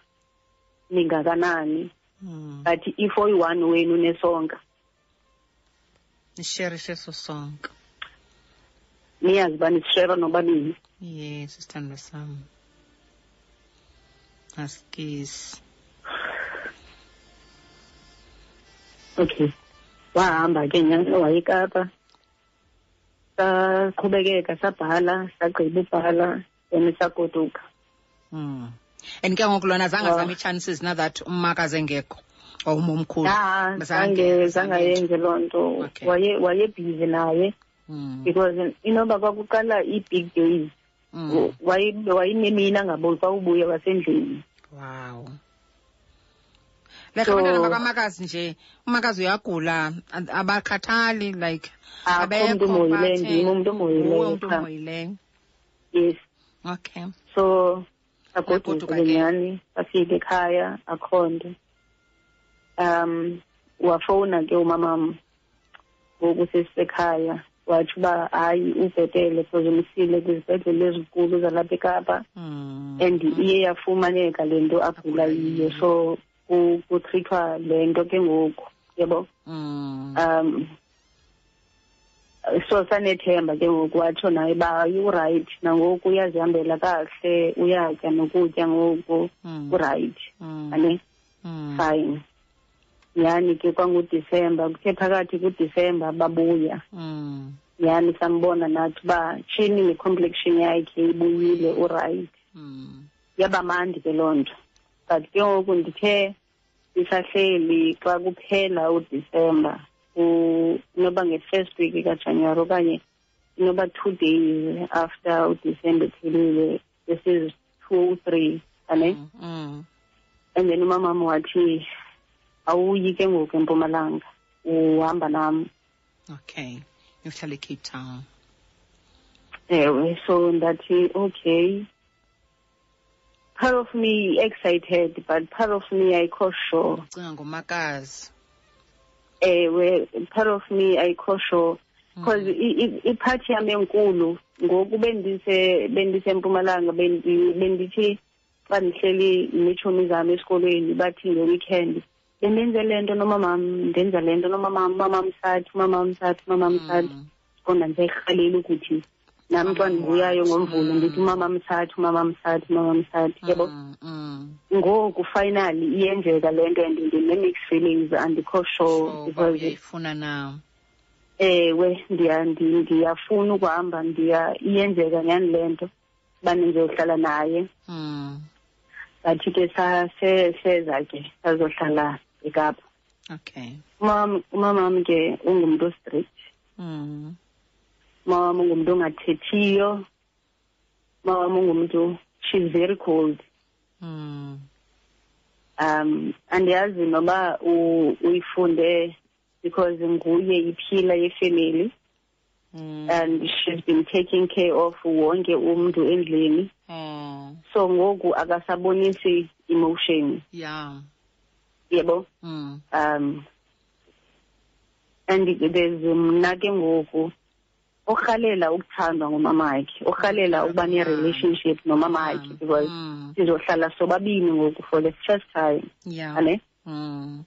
ningakanani Mm. but if oyi-one wenu nesonka Nisherishe so sonke. niyazi uba nisishera nobabini Yes, isithando sami. Asikisi. okay wahamba ke nyani wayekapa saqhubekeka sabhala sagqiba ubhala then sagoduka Mm. And ke ngoku lona zange Oh. zame chances na that umakazi engekho or umomkhulu. ya Zange- zangayenze loo nto Okay. waye wayebhizi naye Mm. because inoba kwakuqala i-big days Mm. waye- kwawubuya angaboni xa ubuya wasendlini Wow. Like So- abantwana bakamakazi nje, umakazi uyagula, abakhathali like umntu abekho nguwe omoyileyo yes. Okay. so sagoduka Yagoduka ke ke. nyhani safika ekhaya akho nto um wafowuna ke umamam ngoku sesisekhaya watsho uba hayi ubhetele because umsile kwizibhedlele ezinkulu zalapha ekapa. Mm. and iye yafumaneka le nto agula yiyo. So kutrithwa le nto ke ngoku yebo Mm. um so sanethemba ke ngoku watsho naye uba urayithi nangoku uyazihambela kahle uyatya nokutya ngoku Mm. urayithi Mm. ane Mm. fine yani ke kwangudisemba kuthe phakathi kudisemba babuya Mm. yani sambona nathi uba tshini ne-complexion yakhe ibuyile urayithi Mm. yaba mandi ke loo nto but ke ngoku ndithe ndisahleli xa kuphela udisemba u- inoba nge-first week kajanuwari okanye inoba two days after udisemba ephelile this is two three ane Mm. and then umamam wathi awuyi ke ngoku empumalanga uhamba nam Okay. Uhlala eCape Town. ewe so ndathi okay part of me excited but part of me ayikho sure Ucinga ngomakazi. ewe part of me ayikho sure because iphathi yam enkulu ngoku bendise bendisempumalanga bendi- bendithi xa ndihleli neetshomi zam esikolweni bathi nge-weekend bendenze le nto nomamam ndenza le nto nomamam umamam sathi umamam sathi umamam sathi Mm. qonda ndisayirhalela ukuthi nam xa Umamam ndibuyayo wathi, ngomvulo mm. ndithi umamam sathi umamam sathi umamam sathi yabo Mm. Mm. ngoku finally iyenzeka le nto and ndine-mixed feelings andikho sure So because uyayifuna na. ewe ndiya ndi- ndiyafuna ukuhamba ndiya iyenzeka nyani le nto uba ndizohlala naye Mm. bathi ke sa- se- seza ke sazohlala ekapa Okay. umam umamam ke ungumntu ostrict Mm. Umamam ungumntu ongathethiyo umamam ungumntu she's very cold Mm. um andiyazi noba uyifunde because nguye iphila yefemeli Mm. and she's been taking care of wonke umntu endlini Oh. so ngoku akasabonisi emotion Yeah. yebo Mm. um and there's mna ke ngoku orhalela ukuthandwa ngumamakhe orhalela ukuba ne-relationship nomamakhe Mm. because Mm. sizohlala sobabini ngoku for the first time Yeah. ane Mm.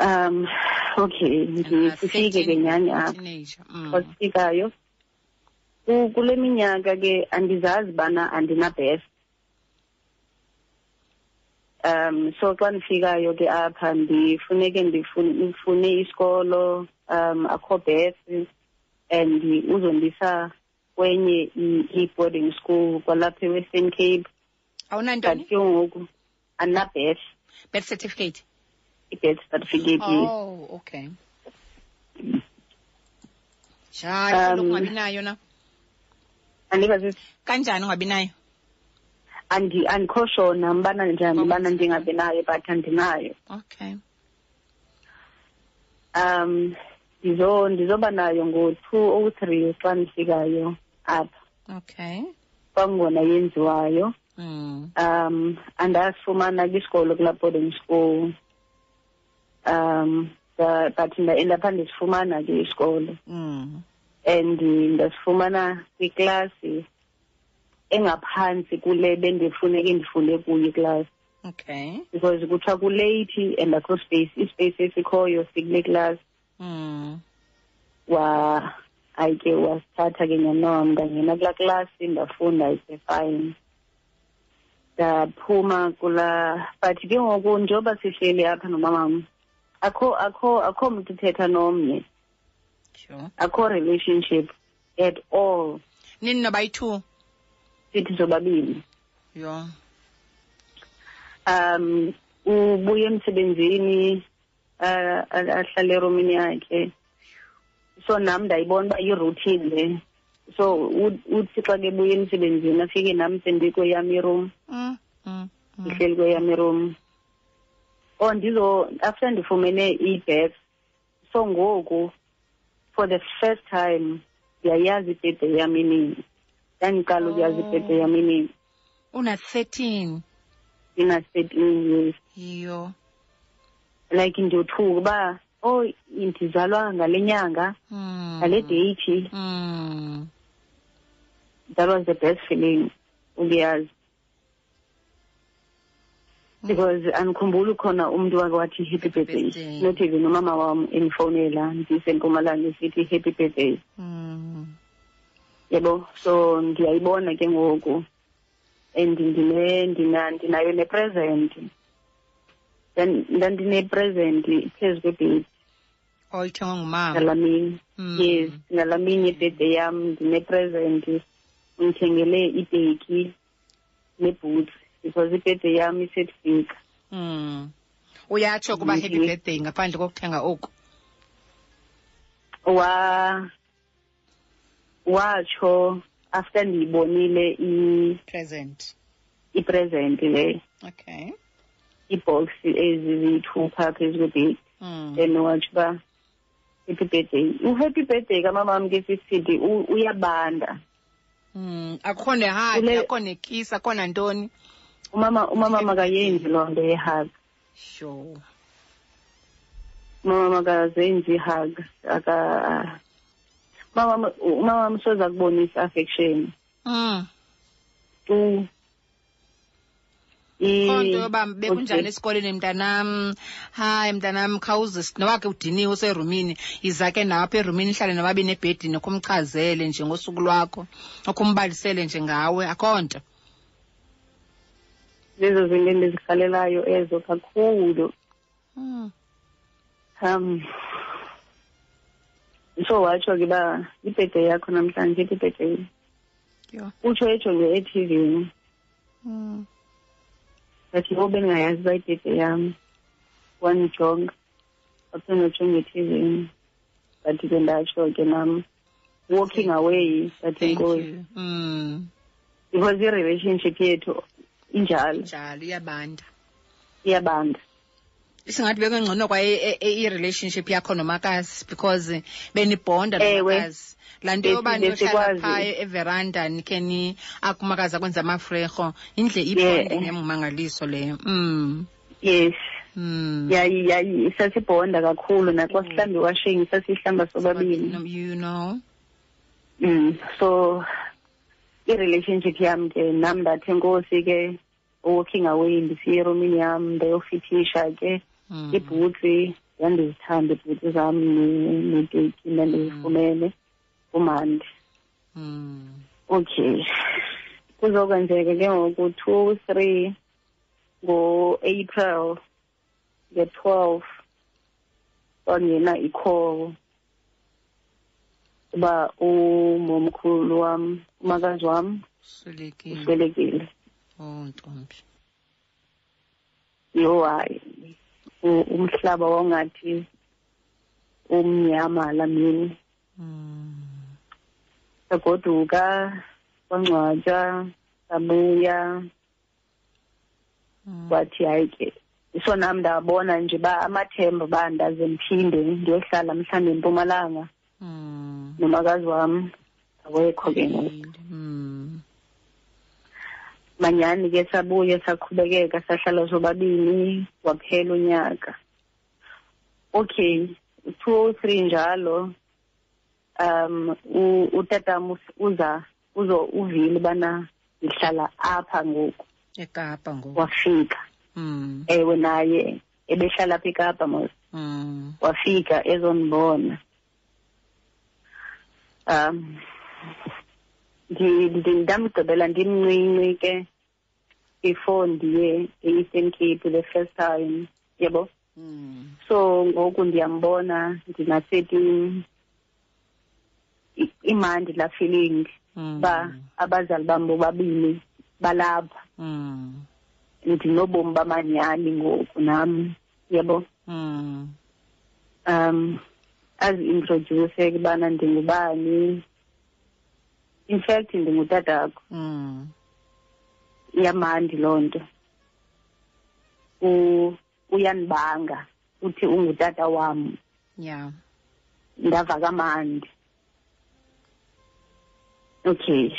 um okay Uh, sifike ke 13, nyani apha teenager. Mm. xa sifikayo Ku- kule minyaka ke andizazi bana andinabhesi um so xa ndifikayo ke apha ndifuneke ndifune ndifune isikolo um akho bhesi and uzondisa kwenye i- i-boarding school kwalapha e-western cape. But awunantoni ke ngoku andinabhesi birth certificate? I-birth certificate yes. oh okay. Njani Um, ungabi nayo na? Andiva sisi kanjani ungabi nayo? Andi andikho shona mbana njani Oh, ubana okay. ndingabi nayo but andinayo. Okay. Um ndizo ndizoba nayo ngo-two o three xa ndifikayo apha. Okay. Kwangona yenziwayo. Mm. um andasifumana kwisikolo kulaa boarding school. Um the- but ndaenda pha ndisifumana ke isikolo. Mm. and ndasifumana kwiklasi engaphantsi kule bendifuneke ndifunde kuyo iklasi. Okay. Because kuthiwa kuleyithi and akho space ispace esikhoyo sikule class mm. wa ayike wasithatha ke nyanam ndangena kulaa klasi ndafunda ise fine. Ndaphuma kula but ke ngoku njengoba sihleli apha nomamam akho akho akho mntu uthetha nomnye sure. Akho relationship at all. Nini nobayi-two sithi sobabini yho um ubuye emsebenzini ahlale eromini yakhe so nam ndayibona uba yi-routine le so u- uthi xa ke buye emsebenzini afike nam sendikweyam iroom mm. mm. mm. ndihleli kweyam iroom or ndizo after ndifumene i-birth so ngoku for the first time ndiyayazi ibhede yam inini ndandiqala ukuyazi Oh. ibhede yam inini una-thirteen ndina-thirteen years yho like ndiyothuka uba oh ndizalwa ngale nyanga mm. ngale date mm. that was the best feeling ukuyazi because andikhumbuli khona umntu wake wathi happy birthday birthday. not even umama wam endifowunela ndisempumalanga esithi happy birthday Mm. yebo so ndiyayibona ke ngoku and ndine ndina ndinayo nepresent Ndan- ndandinepresent phezu kwebhedi oyithengwa ngumama. Ngalamini Mm. yes ngalamini ibhede yam ndinepresent undithengele ibheki neboots because ibhede yam isetfika mm. uyatsho kuba happy birthday ngaphandle kokuthenga oku? Wa watsho after ndiyibonile i- present. ipresent le. Okay ibox ezi ziyi-two phezu kwebhedi mm. then watsho uba happy birthday u-happy birthday kamamam ke sisithi uyabanda Mm. akukho nehagi akho akukho akho nantoni umama umama makayenzi loo nto yehag sure umama makazenzi ihag aka umama umama soza kubonisa affection mm. tu I- kho nto yoba bekunjani esikoleni mntanam? Hayi mntanam khawuze noba ke udiniwe userumini yiza ke nawe apha erumini ihlale nababini ebhedini kumchazele nje ngosuku lwakho okumbalisele nje ngawe akho nto lezo zinto endizirhalelayo ezo kakhulu. Mm. um so watsho ke uba ibhede yakho namhlanje ithi ibhede utsho ejonge ethivini Mm. Ngathi yho bendingayazi uba ibhede yam wandijonga waphinde wajonga ethivini ndathi ke ndatsho ke nam walking away ndathi thank enkosi you. Mm. because i-relationship yethu injalo njalo iyabanda. Iyabanda singathi bekengcono kwa i- i- i-relationship yakho nomakazi because benibhonda Ewe. nomakazi laa nto Besi- yoba niyohlala besikwazi. phaya everanda nikhe ni akumakazi akwenza amafrerho indle Yeah. ibonding emangaliso leyo mm. yes mm. yayi yayi sasibhonda kakhulu naxa sihlamba iwashing sasihlamba sobabini you know mm so i-relationship yam ke nam ndathi enkosi ke walking away ndisiya eromini yam ndayofithisha ke mm. Ibhutsi yandizithanda iibhuti zam ne- nekeyiki ndandizifumene kumandi Mm. okay kuzokwenzeka ke ngoku two three ngo-april nge-twelve kwangena i-call uba umomkhulu wam umakazi wam Swelekile. uswelekile Oh ntombi. yho hayi umhlaba wangathi umnyama lamini Mm. sagoduka kwangcwatywa sabuya Mm. kwathi hayi ke iso nam ndabona nje uba amathemba uba ndaze ndiphinde ndiyohlala mhlawumbi empumalanga Mm. nomakazi wam awekho ke ngoku Mm. manyani ke sabuye saqhubekeka sahlala sobabini waphela unyaka okay two oh three njalo um u- utatam uza uzo uvile ubana ndihlala apha ngoku Ekapa ngoku. wafika Mm. ewe naye ebehlala apha ekapa mos Mm. wafika ezondibona um ndamgqibela ndimncinci ke before ndiye e-eastern cape the first time yabo Mm. so ngoku ndiyambona ndinasetim imandi laa feeling Mm. uba abazali bam bobabini balapha Mm. ndinobomi bamanyani ngoku nam yabo Mm. um azi-introduce ke ubana ndingubani in fact ndingutatakho Mm. Iyamandi loo nto. U- uyanibanga uthi ungutata wam. Yeah. ndava kamandi okay.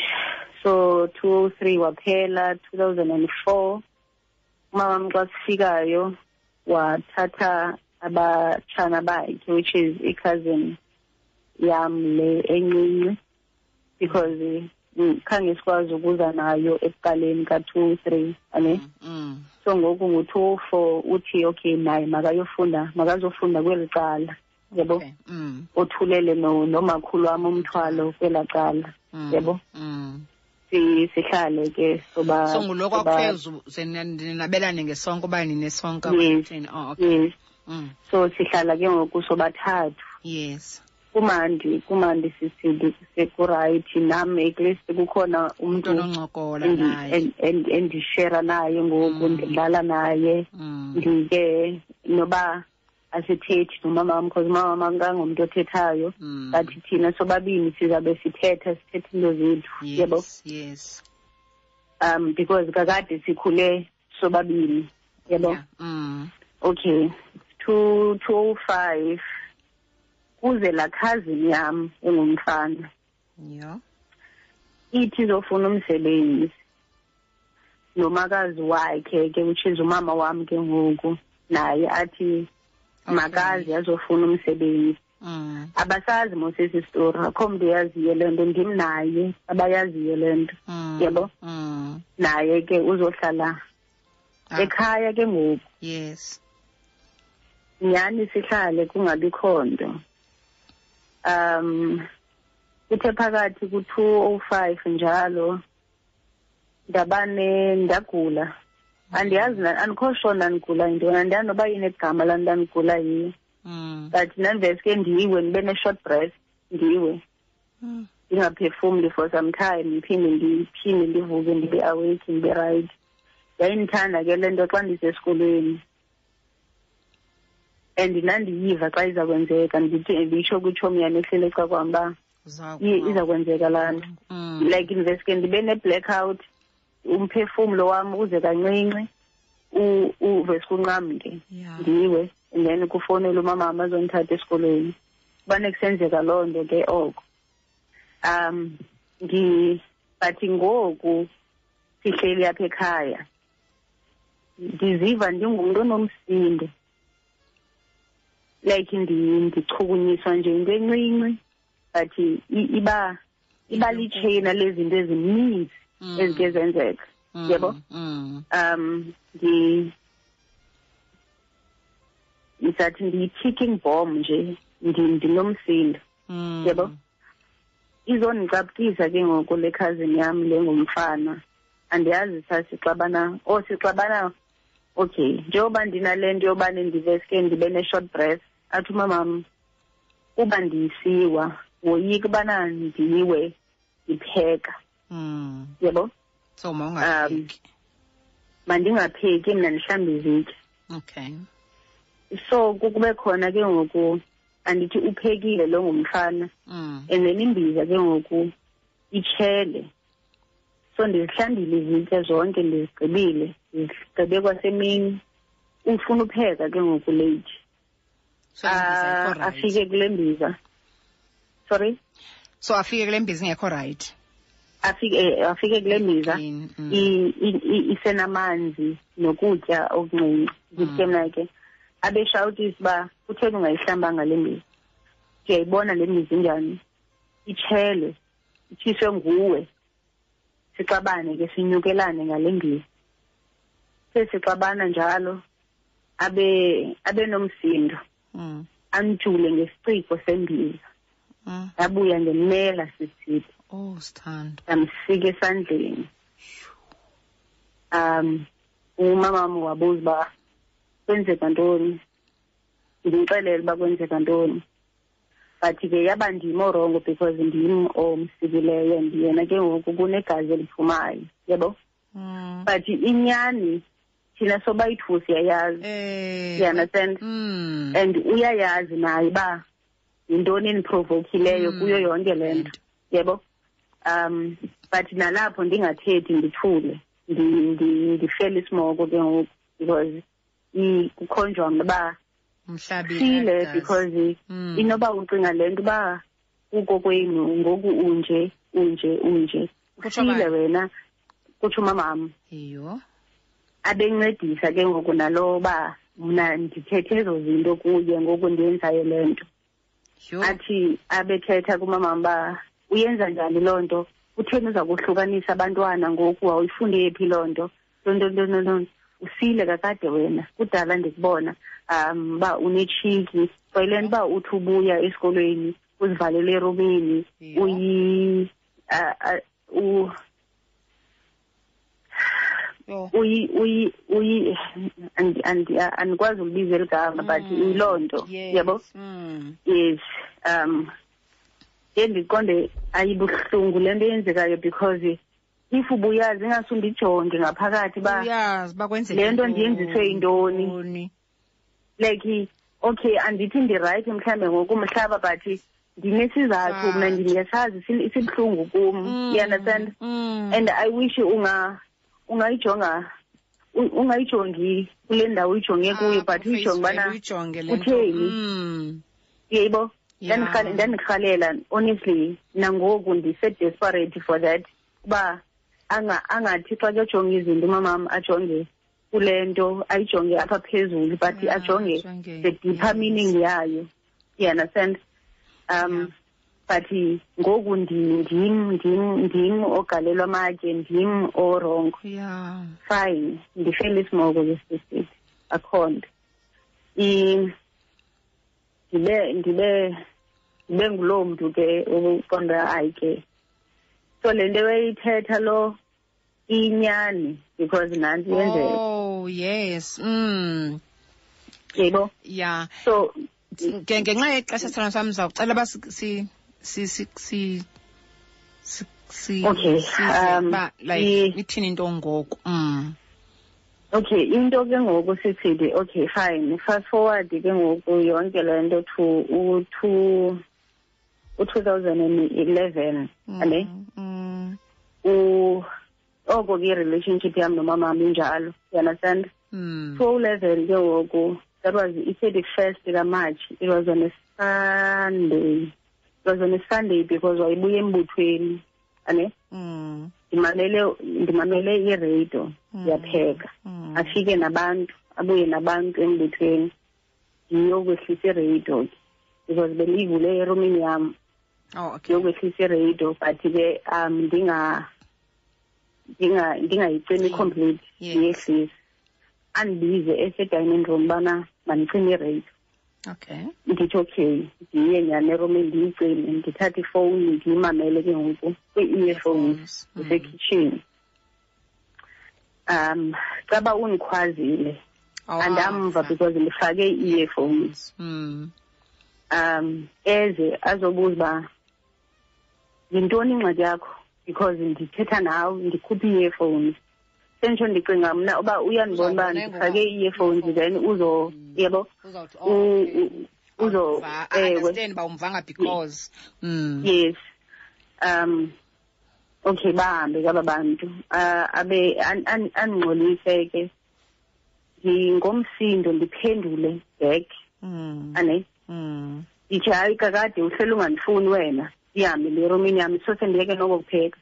So two oh three waphela two thousand and four. Umamam xa sifikayo wathatha abatshana bakhe which is i-cousin yam le encinci because mm, khange sikwazi ukuza nayo ekuqaleni ka-two three ane Mm. so ngoku ngu-two oh four uthi okay naye makayofunda makazofunda kweli cala yabo Okay. Mm. othulele no nomakhulu wami umthwalo kwela cala yebo yabo Mm. sihlale ke soba So ngulo kwaphezulu ninabelane ngesonke uba ninesonke Yes. Oh okay. yes Mm. so sihlala ke ngoku sobathathu Yes. Kumandi kumandi sisidi sekurayithi nam at least kukhona Umuntu umntu ononcokola endi- naye. en- en- endishera naye ngoku Mm. ndidlala naye Mm. ndike noba asithethi nomama wam because umama wam akangomntu othethayo Mm. but thina sobabini sizabe sithetha sithetha into zethu yabo Yes. Yes. um because kakade sikhule sobabini yabo Yeah. Mm. okay two two oh five kuze laa cousin yam engumfana Yeah. ithi izofuna umsebenzi nomakazi wakhe ke which is umama wam ke ngoku naye athi Okay. makazi azofuna umsebenzi Mm. abasazi mos esi story akho mntu uyaziyo le nto ndim naye abayaziyo le nto Mm. Yabo? Mm. naye ke uzohlala Ah, ekhaya ke ngoku yes. nyhani sihlale kungabikho nto um kuthe phakathi ku-two oh five njalo ndabane ndagula. Andiyazi na- andikho sure ndandigula yintoni andiyazi noba inegama laa nto ndandigula yiyo Mm. but nandiveske ndiwe ndibe ne-short breath ndiwe. Mm. ndingaphefumli for some time ndiphinde ndiphinde ndivuke ndibe awake ndibe right. Yayindithanda ke le nto xa ndisesikolweni and nandiyiva xa iza kwenzeka ndithi nditsho kwitshomi yam ehlele eca kwam uba Uza i- iza kwenzeka laa nto. Mm. like ndiveske ndibe ne-blackout umphefumlo wam uze kancinci u- uveske unqamke Yeah. ndiwe and then kufowunela umamam azondithatha esikolweni. Kubane kusenzeka loo nto ke oko. Um ndi but ngoku sihleli apha ekhaya. Ndiziva ndingumntu onomsindo. Like ndi- ndichukunyiswa nje into encinci but i- iba iba litsheyina lezinto ezininzi Mm. ezike zenzeka Mm. yebo? Mm. um ndi ndizathi ndiyi-ticking bomb nje ndi- ndinomsindo Mm. yebo izondicaphukisa ke ngoku le cousin yam le ngumfana andiyazi sasixabana oh sixabana okay njengoba ndinale nto yobane ndiveske ndibe ne-short breath athi umamam uba ndiyisiwa woyika ubana ndiwe ndipheka. Mm. yebo? So Um, mawungapheki mandingapheki mna ndihlambe izitya. Okay. So kukube khona ke ngoku andithi uphekile lo ngumfana. Mm. and then imbiza ke ngoku itshele. So ndizihlambile izitya zonke ndizigqibile ndizigqibe kwasemini. Ufuna upheka ke ngoku late? So Ah, afike kule mbiza. Sorry? So afike kule mbiza ingekho right? Afike eh, afike kule mbiza. mm. isenamanzi nokutya okuncinci ndithe mna ke abeshawutisa uba kutheni ungayihlambanga le mbiza. Ndiyayibona le mbiza injani? Itshele itshiswe nguwe. Sixabane ke sinyukelane ngale mbiza. Sesixabana njalo abe abe nomsindo. Mm. amjule ngesiciko sembiza Mm. yabuya ngemela sisithi oh sithando. Yamsika esandleni. Um umama wami wabuza uba kwenzeka ntoni? Ndimxelele uba kwenzeka ntoni. But ke yaba ndim orongo because ndim omsikileyo and yena ke ngoku kunegazi eliphumayo yabo Mm. but inyani thina sobayi-two siyayazi Eh. you-understand Mm. and uyayazi naye uba yintoni eniprovokhileyo Mm. kuyo yonke le nto yebo um but nalapho ndingathethi ndithule ndi- ndi- ndifele isimoko ke ngoku because kukhonjwa Mhlabi. sile because Mm. inoba ucinga le nto uba kuko kwenu ngoku unje unje unje sile wena kutsho umamam Iyo. Abencedisa ke ngoku nalo ba mna ndithethe ezo zinto kuye ngoku ndiyenzayo le nto Yho. athi abethetha kumama uba uyenza njani loo nto kutheni uza kuhlukanisa abantwana ngoku wawuyifunde phi loo nto ntontontontonto usile kakade wena kudala ndikubona um uba unetshiki kwayile nto uba uthi ubuya esikolweni uzivalele erumini Yho. uyi ah, ah, u- Yho. Uyi uyi uyi andi- andi- andikwazi ulibiza eligama but Mm. yiloo nto Yes. yabo Mm. yes um endiqonde ayibuhlungu le nto yenzekayo because if ubuyazi ingase undijonge ngaphakathi uba Uyazi bakwenzeka. le nto ndiyenziswe yintoni? like okay andithi ndirayithi mhlawumbe ngokumhlaba but ndinesizathu But- mna ndiyasazi sil- sibuhlungu kum you understand Mm. and i wish unga ungayijonga u- ungayijongi kule ndawo uyijonge kuyo Apho but uyijonge Facebook ubana uyijonge le nto. kutheni? Mm. yeyibo Yeah. Ndandikhale- ndandirhalela honestly nangoku ndise-desperate for that uba anga- angathi xa kuyojonga izinto umamam ajonge kule nto ayijonge apha phezulu but Yeah, ajonge ajonge, the deeper yes. meaning yayo you understand um but ngoku ndi- ndim ndim ndim ogalelwa amatye ndim orongo Yeah. fine ndifele isimoko lesisithi akho nto I- ndibe ndibe ndibe nguloo mntu ke uqonda hayi ke so le nto wayithetha lo inyani because nantsi yenzeka Oh, yes. Mm. yebo Yeah. so Nge- ngenxa yexesha sithando sam ndizawucela uba si- si si si si Okay, um, uba like ithini into ngoku? Mm. Okay into ke ngoku sisithi okay fine. Fast forward ke ngoku yonke le nto to u-two u-two thousand and eleven ane? mm. U oko ke i-relationship yam nomamam injalo you understand? Mm. Two eleven ke ngoku that was i-thirty first kamarch it was on a sunday. Was on a sunday because wayebuya embuthweni ane? Mm. Ndimamele ndimamele iradio ndiyapheka. Mm. Afike nabantu abuye nabantu embuthweni ndiyokwehlisa iradio. Ke because bendiyivule erumini yam. Oh okay. Ndiyokwehlisa iradio but ke um ndinga ndingayicimi complete Yes. ndiyehlisa. Andibize ese-dining room bana mandicime iradio okay. Ndithi okay ndiye nyhani eromini ndiyicime ndithathe ifowuni ndiyimamele ke ngoku kwii-earphones Mm. ndisekhitshini um caba undikhwazile. Oh, andamva ah, because ndifake ii-earphones mm um eze azobuza uba yintoni ingxaki yakho? Because ndithetha nawe ndikhuphe ii-earphones sentsho ndicinga mna uba uyandibona uba ndifake ii-earphones then uzo Mm. yebo? oh uzo ewe uba umvanga because mm. yes. Um okay bahambe kaba bantu. Uh, abe an- an- andingxolise ke. Ngingomsindo ndiphendule back. Mm. Ane? Mm. Ndithi hayi kakade uhleli ungandifuni wena. Ndihambe ndiye eromini yam sose ndiyeke noko kupheka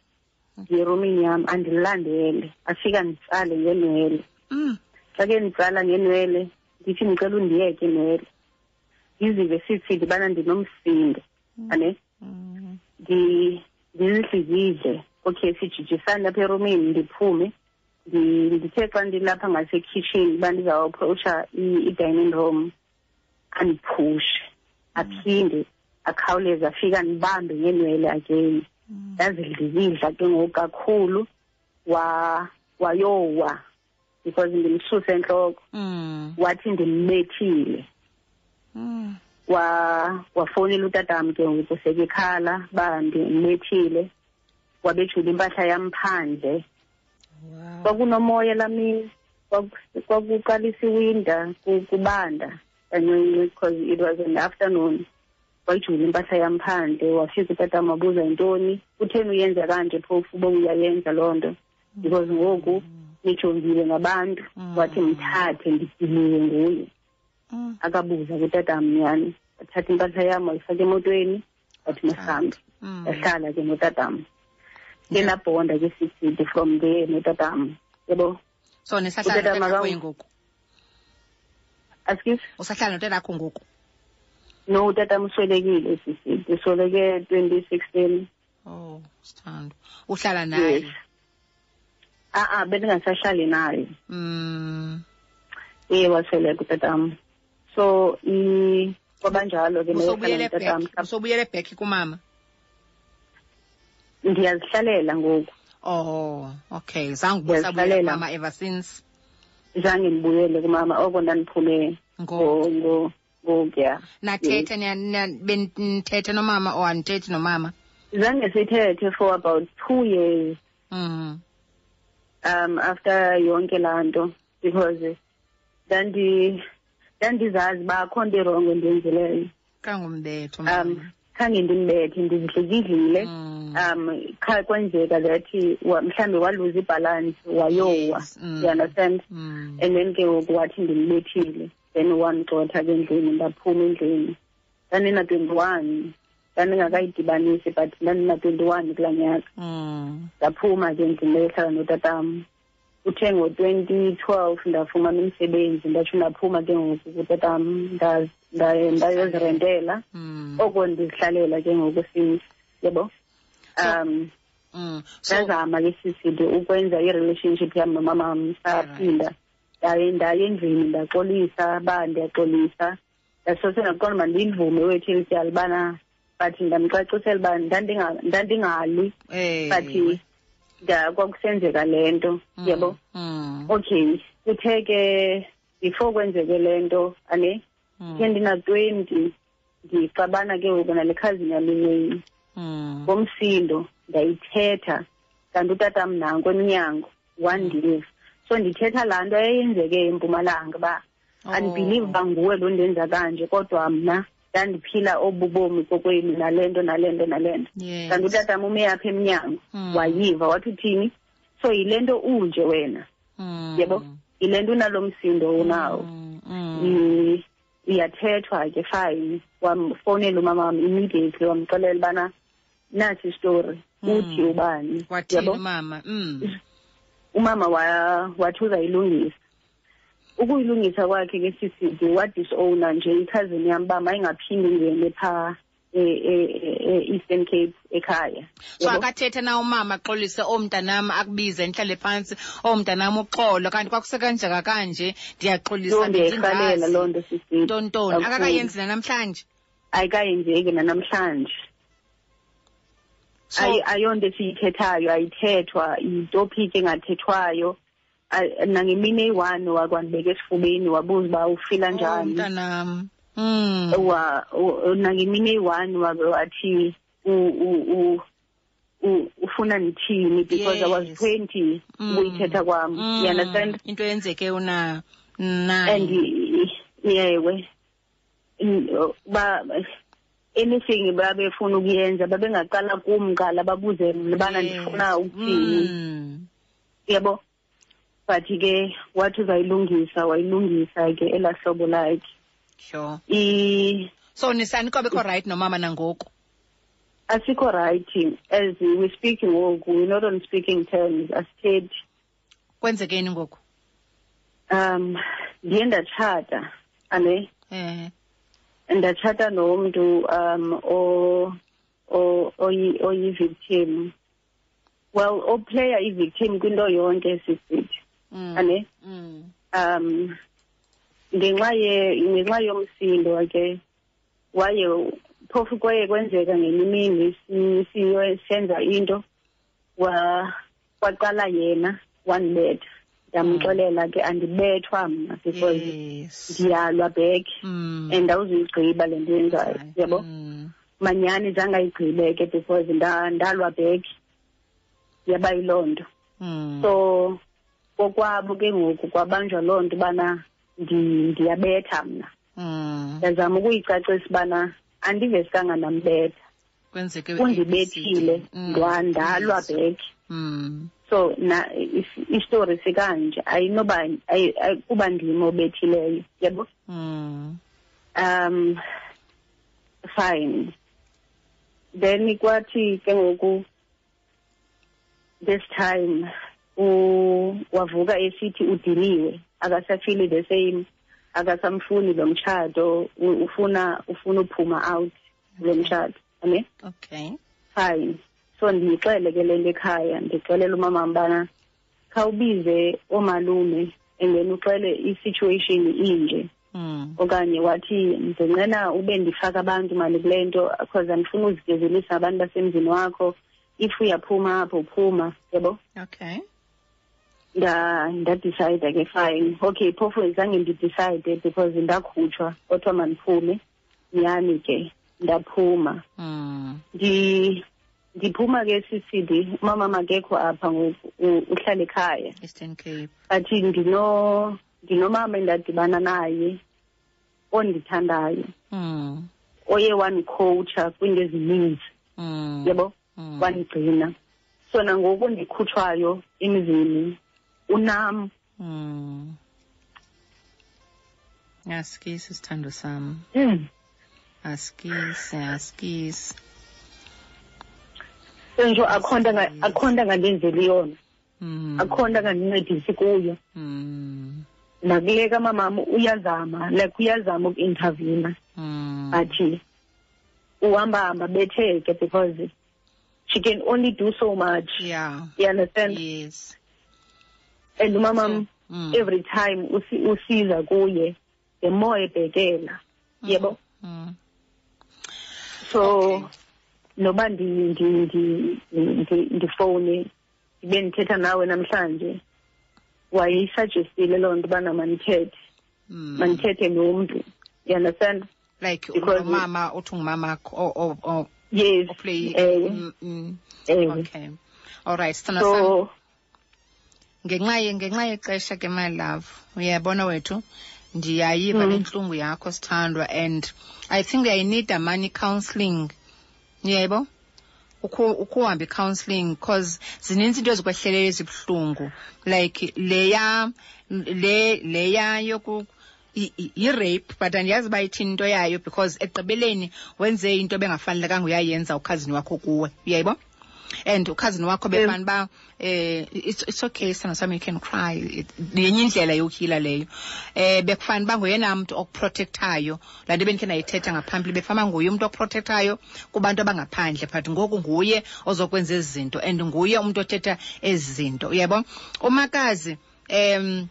ndiye eromini yam andilandele afika nditsale ngenwele. Mm. Xa ke nditsala ngenwele ndithi ndicela undiyeke nwele ndizive sithi ndibana ndinomsindo ane? Mm. Ndi- ndizidlikidle okay sijijisane lapha eromini ndiphume Ndi- ndithe xa ndilapha ngasekhitshini uba ndizawuapproacha i- i-dining room andiphushe. Aphinde akhawuleze afike andibambe ngeenwele again. Ndazidlikidla ke ngoku kakhulu wa wayowa because ndimsuse entloko mm. Wathi ndimbethile mm. Wa wafowunela utatam ke ngoku sekekhala ba ndimbethile wabethula impahla yam phandle. Wow. Kwakunomoya laa mini kwaku- kwakuqalisa iwinda ku- kubanda. Kancinci because it was an afternoon wayijula impahla yam phandle wafika utatam wabuza yintoni kutheni uyenza kanje phofu? Uba uyayenza loo nto. Because ngoku nijongile ngabantu. Mm. wathi mthathe ndidiliwe nguye. Mm. Akabuza kutatam nyani wathatha impahla yam wayifaka emotweni. Wathi masambi mm. Yahlala ke notatam ke nabhonda ke sisidi from there notatam yebo? So nisahlala Utata notatakho ngoku askif usahlala notatakho ngoku no utatam uswelekile sisithi usweleke twenty sixteen. Oh sithando. Uhlala naye? Yes. A-a bendingasahlali naye. Mm. Iye wasweleka utatam so i- kwabanjalo ke back usobuyele back kumama? Ndiyazihlalela ngoku. Oh okay. Zange ubusabuyela mama ever since. Zange ndibuyele kumama. Oko ndandiphume ngo ngokuya nathetha benithethe nomama or anithethi nomama? Zange sithethe for about two years. Mm um after yonke laa nto because ndandi ndandizazi uba akho nto irongo endiyenzileyo. Kangumbetho um khange ndimbethe ndizidlikidlile Mm. um kha kwenzeka that mhlawumbi waluza ibhalansi wayowa. Yes, mm. you understand? Mm. and then ke ngoku wathi ndimbethile then wandixotha ke endlini ndaphuma endlini. Ndandina-twenty one ndandingakayidibanisi but ndandina-twenty one kulaa nyaka. Mm. ndaphuma ke endlini ndayohlala notatam. Uthe ngo-twenty twelve ndafumana umsebenzi ndatsho ndaphuma ke ngoku kutatam. Nda- nda- ndayozirentela. Mm. oko ndizihlalela ke ngoku since yabo So- um Mm. So, ndazama ke sisithi ukwenza i-relationship yam nomamam saphinda ndaye ndaye endlini ndaxolisa uba ndiyaxolisa. Ndasose ndaqonda uba ndiyimvume wethu eli tyala ubana but ndamcacisela uba ndandinga- ndandingali. Eh, but kwakusenzeka le nto yebo? Mm. okay kuthe ke before kwenzeke le nto ane? Khe ke ndina-twenty ndixabana ke ngoku nale khazini Mm. ngomsindo ndayithetha. Kanti utatam nanko emnyango wandiva so ndithetha laa nto eyenzeke empumalanga uba Oh. andibhilive uba nguwe lo ndenza kanje kodwa mna ndandiphila obu bomi kokwenu nale nto nale nto nale nto Yes. kanti utatam ume apha emnyango Mm. wayiva wathi uthini so yile nto unje wena Mm. yebo yile nto unalo msindo unawo Mm. Mm. I- iyathethwa ke fine wamfowunela umama wam immediately wamxelela ubana nasi istory Mm. uthi ubani wathini yabo mama mm. Umama wa- wathi uzayilungisa. Ukuyilungisa kwakhe ke sisithi wadisown nje ikhazini yam uba mayingaphindi ingene phaa e-eastern cape ekhaya. So Yabo? akathethe na umama axolise omntanam akubize ndihlale phantsi omntanam uxolo kanti kwakusekanje kanje ndiyaxolisa loo nto yayirhalela loo nto sisithi ntontoni? Kakhulu. akakayenzi nanamhlanje? Ayikayenzeki nanamhlanje. So Ayi- ayonto esiyithethayo ayithethwa yitopic engathethwayo Ay- nangemini eyi-one wakwandibeka esifubeni wabuza uba ufila oh, njani mntanam mm. wa u- nangemini eyi-one wabe wathi u- u- u- u- ufuna ndithini because i was Yes. twenty Mm. ukuyithetha kwam Mm. you understand into yenzeke una naye and i- yewe n- ba anything babefuna ukuyenza babengaqala kum qala babuze mna bana Yes. ndifuna ukuthini. Mm. yabo but ke wathi uzayilungisa wayilungisa ke elaa hlobo lakhe sure. I so nisanikobekho right nomama nangoku? Asikho right. As we speak ngoku we're not on speaking terms asithethi. Kwenzekeni ngoku? Um ndiye ndatshata ane? Eh. Ndatshata nomntu um o o- oyi- oyi-victim well oplayer i-victim kwinto yonke sisithi mm. ane mm. um ngenxa ye ngenxa yomsindo ke waye phofu kwaye kwenzeka ngenye imini si- siyo- senza into wa kwaqala yena wandibetha ndamxelela ke andibethwa mna because ndiyalwa back mm. and awuzuyigqiba le nto yenzayo yebo? Yabo mm. manyani zange ayigqibe ke because nda- ndalwa back yaba yiloo nto. Mm. so kokwabo ke ngoku kwabanjwa loo nto ubana ndi- ndiyabetha mna. Ndazama ukuyicacisa ubana andivesikanga ndambetha. Kwenzeke undibethile ndwandalwa back. So na is- istori sikanje ayinoba ayi- ayi- kuba ndim obethileyo yabo Mm. um fine. Then kwathi ke ngoku this time wavuka esithi udiniwe akasafili the same akasamfuni lo mtshato ufuna ufuna uphuma out lo mtshato ane? Okay. Fine. So ndiyixele ke le nto ekhaya ndixelela umama mbana khawubize oomalume and then uxele i-situation inje. Mm. okanye wathi ndinqena ube ndifaka abantu mali kule nto because andifuna uzigezelisa abantu basemzini wakho. If uyaphuma apho uphuma. Yebo? Okay. Nda ndadicide ke fine. Okay phofu zange ndidicide because ndakhutshwa kodwa mandiphume nyani ke? Ndaphuma. Mm. Ndi ndiphuma ke sisidi umama makekho apha ngoku uhlala ekhaya eastern cape but ndino ndinomama endadibana naye ondithandayo mm. oye wandikhowutsha kwiinto ezininzi Mm. yabo Mm. wandigcina so nangoku ndikhutshwayo emzini unam Mm. asikisi sithando sam mm. asikisi asikisi senjo akho nto nga- akho nto angandenzeli yona mm. akho nto angandincedisi kuyo mm. nakule kamamam uyazama like uyazama uku-intervina mm. but uhamba hamba betheke because she can only do so much yeah you understand yes and umamam mm. every time usi- usiza kuye the more ebhekela yebo mm. so Okay. Noba ndi- ndi- ndi- ndi- ndifowune ndibe ndithetha nawe namhlanje wayisuggestile loo nto ubana mandithethe mm. mandithethe nomntu you understand? Like because- umama uthi ngumamakho o- o- o- yes. oplay ewe mm, mm. ewe okay. All right sithando sam so ngenxa ye ngenxa yexesha ke my love uyabona wethu ndiyayiva Mm. le ntlungu yakho sithandwa and i think i need a money counselling. Yebo. Ukuhamba i-counselling because zininzi into ezikwehleleyo ezibuhlungu. Like leya le leya yoku yi-rape but andiyazi uba ithini into yayo because ekugqibeleni wenze into bengafanelekanga uyayenza ukhazini wakho kuwe. Uyayibo and ukhazini wakho befana uba eh it's, it's okay sana sam you can cry. Yenye indlela yokuhila leyo. Um bekufana uba ngoyena mntu okuprotekthayo laa nto bendikhe ndayithetha ngaphambili befana nguye umntu okuprotekthayo kubantu abangaphandle but ngoku nguye ozokwenza ezi zinto and nguye umntu othetha ezi zinto uyabo? Umakazi um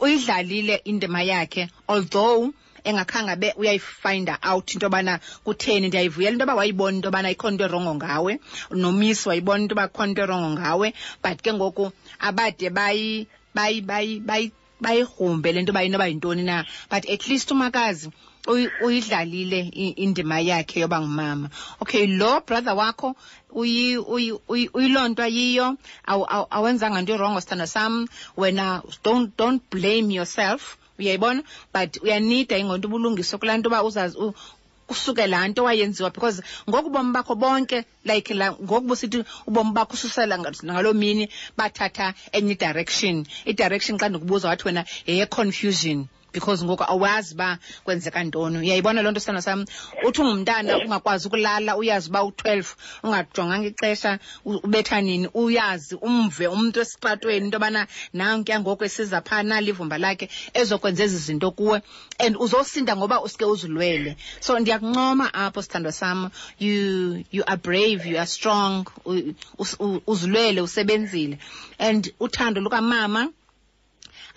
uyidlalile indima yakhe although engakhange abe uyayifinda out into yobana kutheni ndiyayivuyela. Into yoba wayibona into yobana ikhona into erongo ngawe nomis wayibona into yoba khona into erongo ngawe but ke ngoku abade bayi bayi bayi bayi bayigrumbe le nto yoba inoba yintoni na. But at least umakazi uyidlalile indima yakhe yoba ngumama. Okay lo brother wakho uyi- uyi- uyi- uyilontwa yiyo awenzanga nto irongo sithanda sam. Wena don't, don't blame yourself uyayibona? But uyanida ingqondo ubulungiso kulaa nto uba uzazi kusuke laa nto wayenziwa because ngoku ubomi bakho bonke like la ngoku busithi ubomi bakho ususela nga- ngaloo mini bathatha enye direction i-direction xa ndikubuza wathi wena yeye-confusion because ngoku awazi uba kwenzeka ntoni. Uyayibona loo nto sithanda sam? Uthi ungumntana ungakwazi ukulala uyazi uba u-twelve ungajonganga ixesha ubethanini ubetha nini uyazi umve umntu esitratweni into yobana nankuya ngoku esiza phaa nali ivumba lakhe ezokwenza ezi zinto kuwe and uzosinda ngoba usuke uzilwele. So ndiyakuncoma apho sithandwa sam. You, you are brave you are strong uzilwele usebenzile. And uthando lukamama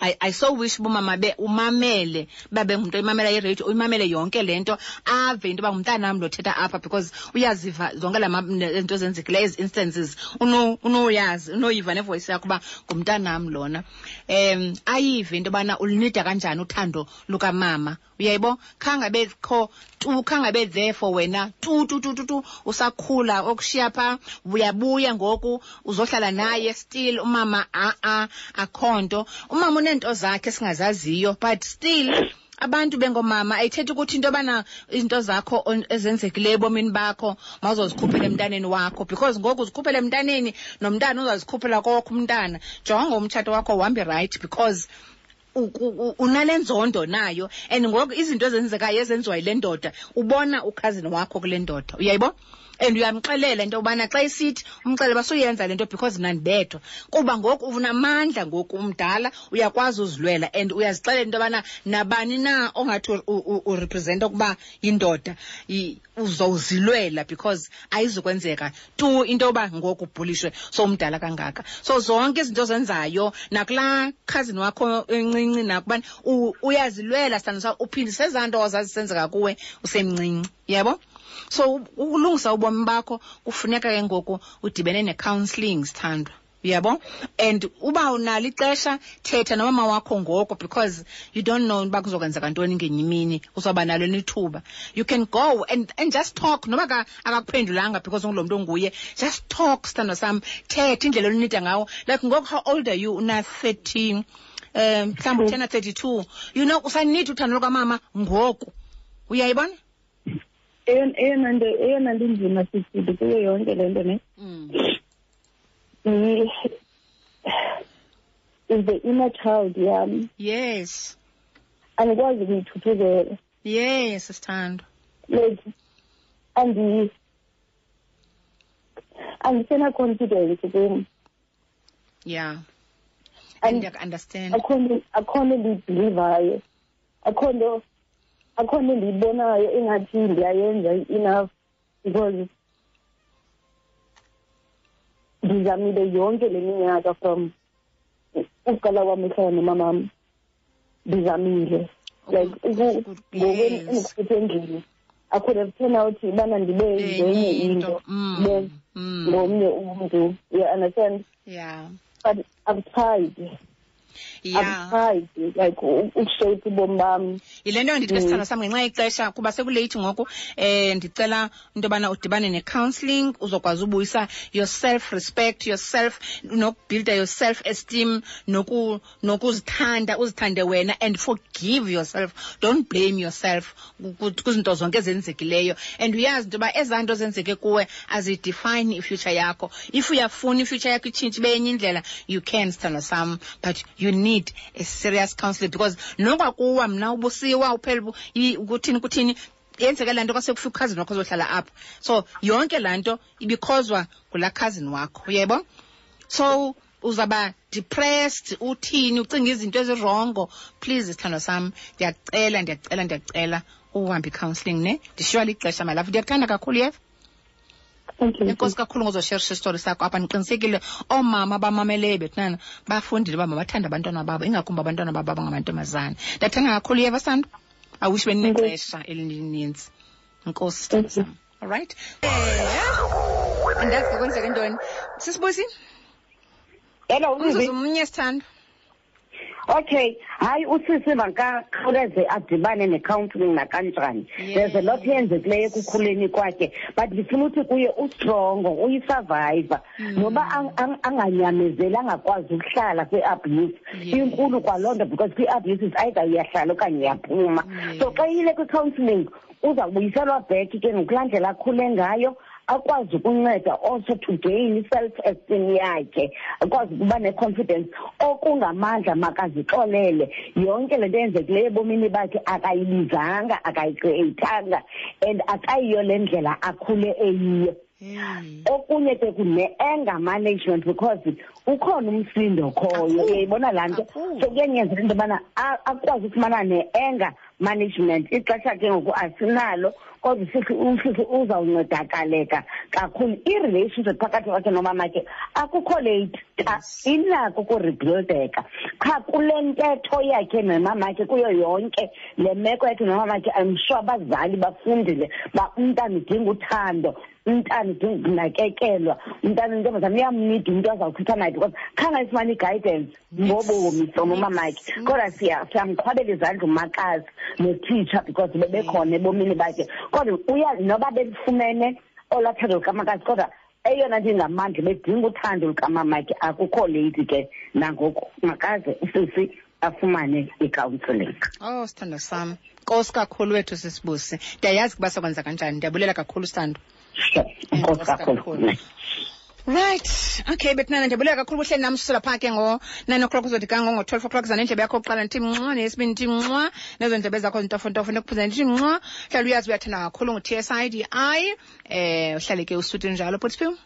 I, I so wish bomama be umamele babe ngumntu oyimamela iradio uyimamele yonke le nto ave into yoba ngumntanam lothetha apha because uyaziva zonke la ma- ne- nto zenzekileyo ezi instances. Unoyazi unoyiva nevoyisi yakho uba ngumntanam lona. Um ayive into yobana ulinida kanjani uthando lukamama uyayibo khangabekho tu khangabe there for wena. Tu tu tu tu usakhula okushiya phaa uyabuya ngoku uzohlala naye still. Umama a-a akho nto umama uneento zakhe singazaziyo but still abantu bengomama ayithethi ukuthi into yobana izinto zakho ezenzekileyo ebomini bakho mawuzozikhuphela emntaneni wakho. Because ngoku uzikhuphela emntaneni nomntana uzazikhuphela kokho umntana. Jonga umtshato wakho uhambe right because unale nzondo nayo and ngoku izinto ezenzekayo ezenziwa yile ndoda ubona ukhazini wakho kule ndoda. Uyayibo and uyamxelela into yobana xa isithi umxelela uba suyenza le nto because nandibethwa kuba ngoku unamandla ngoku umdala uyakwazi uzilwela and uyazixelela into yobana nabani na ongathi urepresenta ukuba yindoda uzowuzilwela because ayizukwenzeka tu into yoba ngoku ubhulishwe somdala kangaka. So zonke izinto ozenzayo nakulaa khazini wakho encinci nakubani uyazilwela sithanda sa uphindise ezaa nto ozazisenzeka kuwe usemncinci. Yebo so ukulungisa ubomi bakho kufuneka ke ngoku udibene ne-counselling sithandwa. Uyabo? And uba unalo ixesha thetha nomama wakho ngoko because you don't know uba kuzokwenzeka ntoni ngenye imini uzawuba nalo nithuba you can go and, and just talk. Noba akakuphendulanga because ungulo mntu onguye just talk sithandwa sam. Thetha indlela olunida ngawo. Like ngoku how old are you? Una-thirteen um mhlawumbi uthena thirty-two. You know usanida uthando lukamama ngoku. Uyayibona eyona nto eyona nto inzima sisidi kuyo yonke le nto ne mm. is the inner child yam yes. Andikwazi ukuyithuthuzela yes sithandwa like andi andisena-confidence kum. Yeah And- ndiyaku-understand akho nto ndiyibhilivayo akho nto akho nto ndiyibonayo engathi ndiyayenza enough because ndizamile yonke le minyaka from ukuqala kwam ehlala nomamam ndizamile like uku- Good- ngoku yes. endikuhluphe endlini i could have turned out ubana ndibe Enye ngenye into. into Mm, ndibe mm. ngomnye umntu. You understand? Yeah. But i've tried yeah i've like u- ukushape ubomi bam yile nto ndithi ke sithanda sam ngenxa yexesha kuba sekuleyithi ngoku um ndicela into yobana udibane ne-counselling uzokwazi ubuyisa your self respect yourself nokubuilda your self esteem noku- nokuzithanda uzithande wena and forgive yourself. Don't blame yourself kwizinto zonke ezenzekileyo. And uyazi into yoba ezaa nto zenzeke kuwe azidefine ifuture yakho. If uyafuna ifuture yakho itshintshe ibe yenye indlela you can sithanda sam but you need a serious counselor because nokwakuwa mna ubusiwa uphela ukuthini kuthini yenzeke laa nto kwasekufika ukhazini wakho ozohlala apho. So yonke laa nto ibikhozwa ngulaa khazini wakho uyebo? So uzaba depressed uthini ucinga izinto ezirongo. Please sithando sam ndiyakucela ndiyacela ndiyakucela uhambe i-counselling ne? Ndishiywa lixesha malafu ndiyakuthanda kakhulu yeva you. Enkosi kakhulu ngozosherisha isitori sakho apha ndiqinisekile oomama abamameleyo bethunana bafundile uba mabathande abantwana babo ingakumbi abantwana babo abangamantombazana. Ndathanda kakhulu yeva sando awishi benexesha elininzi. Inkosi alright eh andazi ke kwenzeka ntoni sisibusi Hello umzuzu mnye sithando Okay, hayi usisi makakhawuleze adibane necounseling nakanjani. There's a lot yenzekileyo ekukhuleni kwakhe, but ndifuna uthi kuye ustrong, uyisurvivor. Mm. Noba ang- ang- anganyamezeli angakwazi ukuhlala kwi-abuse. Inkulu kwaloo nto because kwi-abuse is either uyahlala okanye uyaphuma. So xa yile kwi-counseling uzawubuyiselwa back ke ngokulaa ndlela akhule ngayo akwazi ukunceda also to gain i-self-esteem yakhe akwazi ukuba ne-confidence okungamandla makazixolele yonke le nto yenzekileyo ebomini bakhe akayibizanga akayikreyithanga and akayiyo le ndlela akhule eyiyo hey. okunye ke kune-anger management because ukhona umsindo khoyo Kakhulu. uyayibona laa nto Kakhulu. so kuyanyanzela into yobana a- akwazi ukufumana ne-anger management ixesha ke ngoku asinalo kodwa usisi usisi uzawuncedakaleka kakhulu. I-relationship phakathi kwakhe nomama ke akukho late xa Yes. inako ukurebuildeka. Qha kule ntetho yakhe nomamakhe kuyo yonke le meko yakhe nomamakhe i'm sure abazali bafundile ba umntana udinga uthando. Umntana udinga ukunakekelwa umntana intombazana uyamnida umntu azawuthetha naye because khange ayifumane i-guidance. Ngobomi from umamakhe kodwa siya- siyamqhwabela izandla umakazi notitsha because bebekhona ebomini bakhe. Kodwa uya noba belifumene olathando lukamakazi kodwa eyona nto ingamandla bedinga uthando lukamamakhe akukho late ke. Nangoku makaze usisi afumane i-counseling oh sithando sam. Nkosi kakhulu wethu sisibusi. Ndiyayazi ukuba sakwenza kanjani ndiyabulela kakhulu sithando kakhulu. right. Okay betnana ndiyabulela kakhulu buhleli nam susela phaa ke ngo-nine o'clock uzodi kango ngo-twelve o'clock. Zana indlebe yakho kuqala ndithi mnxa neyesibini ndithi mnxa nezo ndlebe zakho zintofontofo ndikuphuza ndithi mnxa hlala uyazi uyathanda kakhulu ngu-t s i d i. Um uhlale ke usuti njalo bhutispew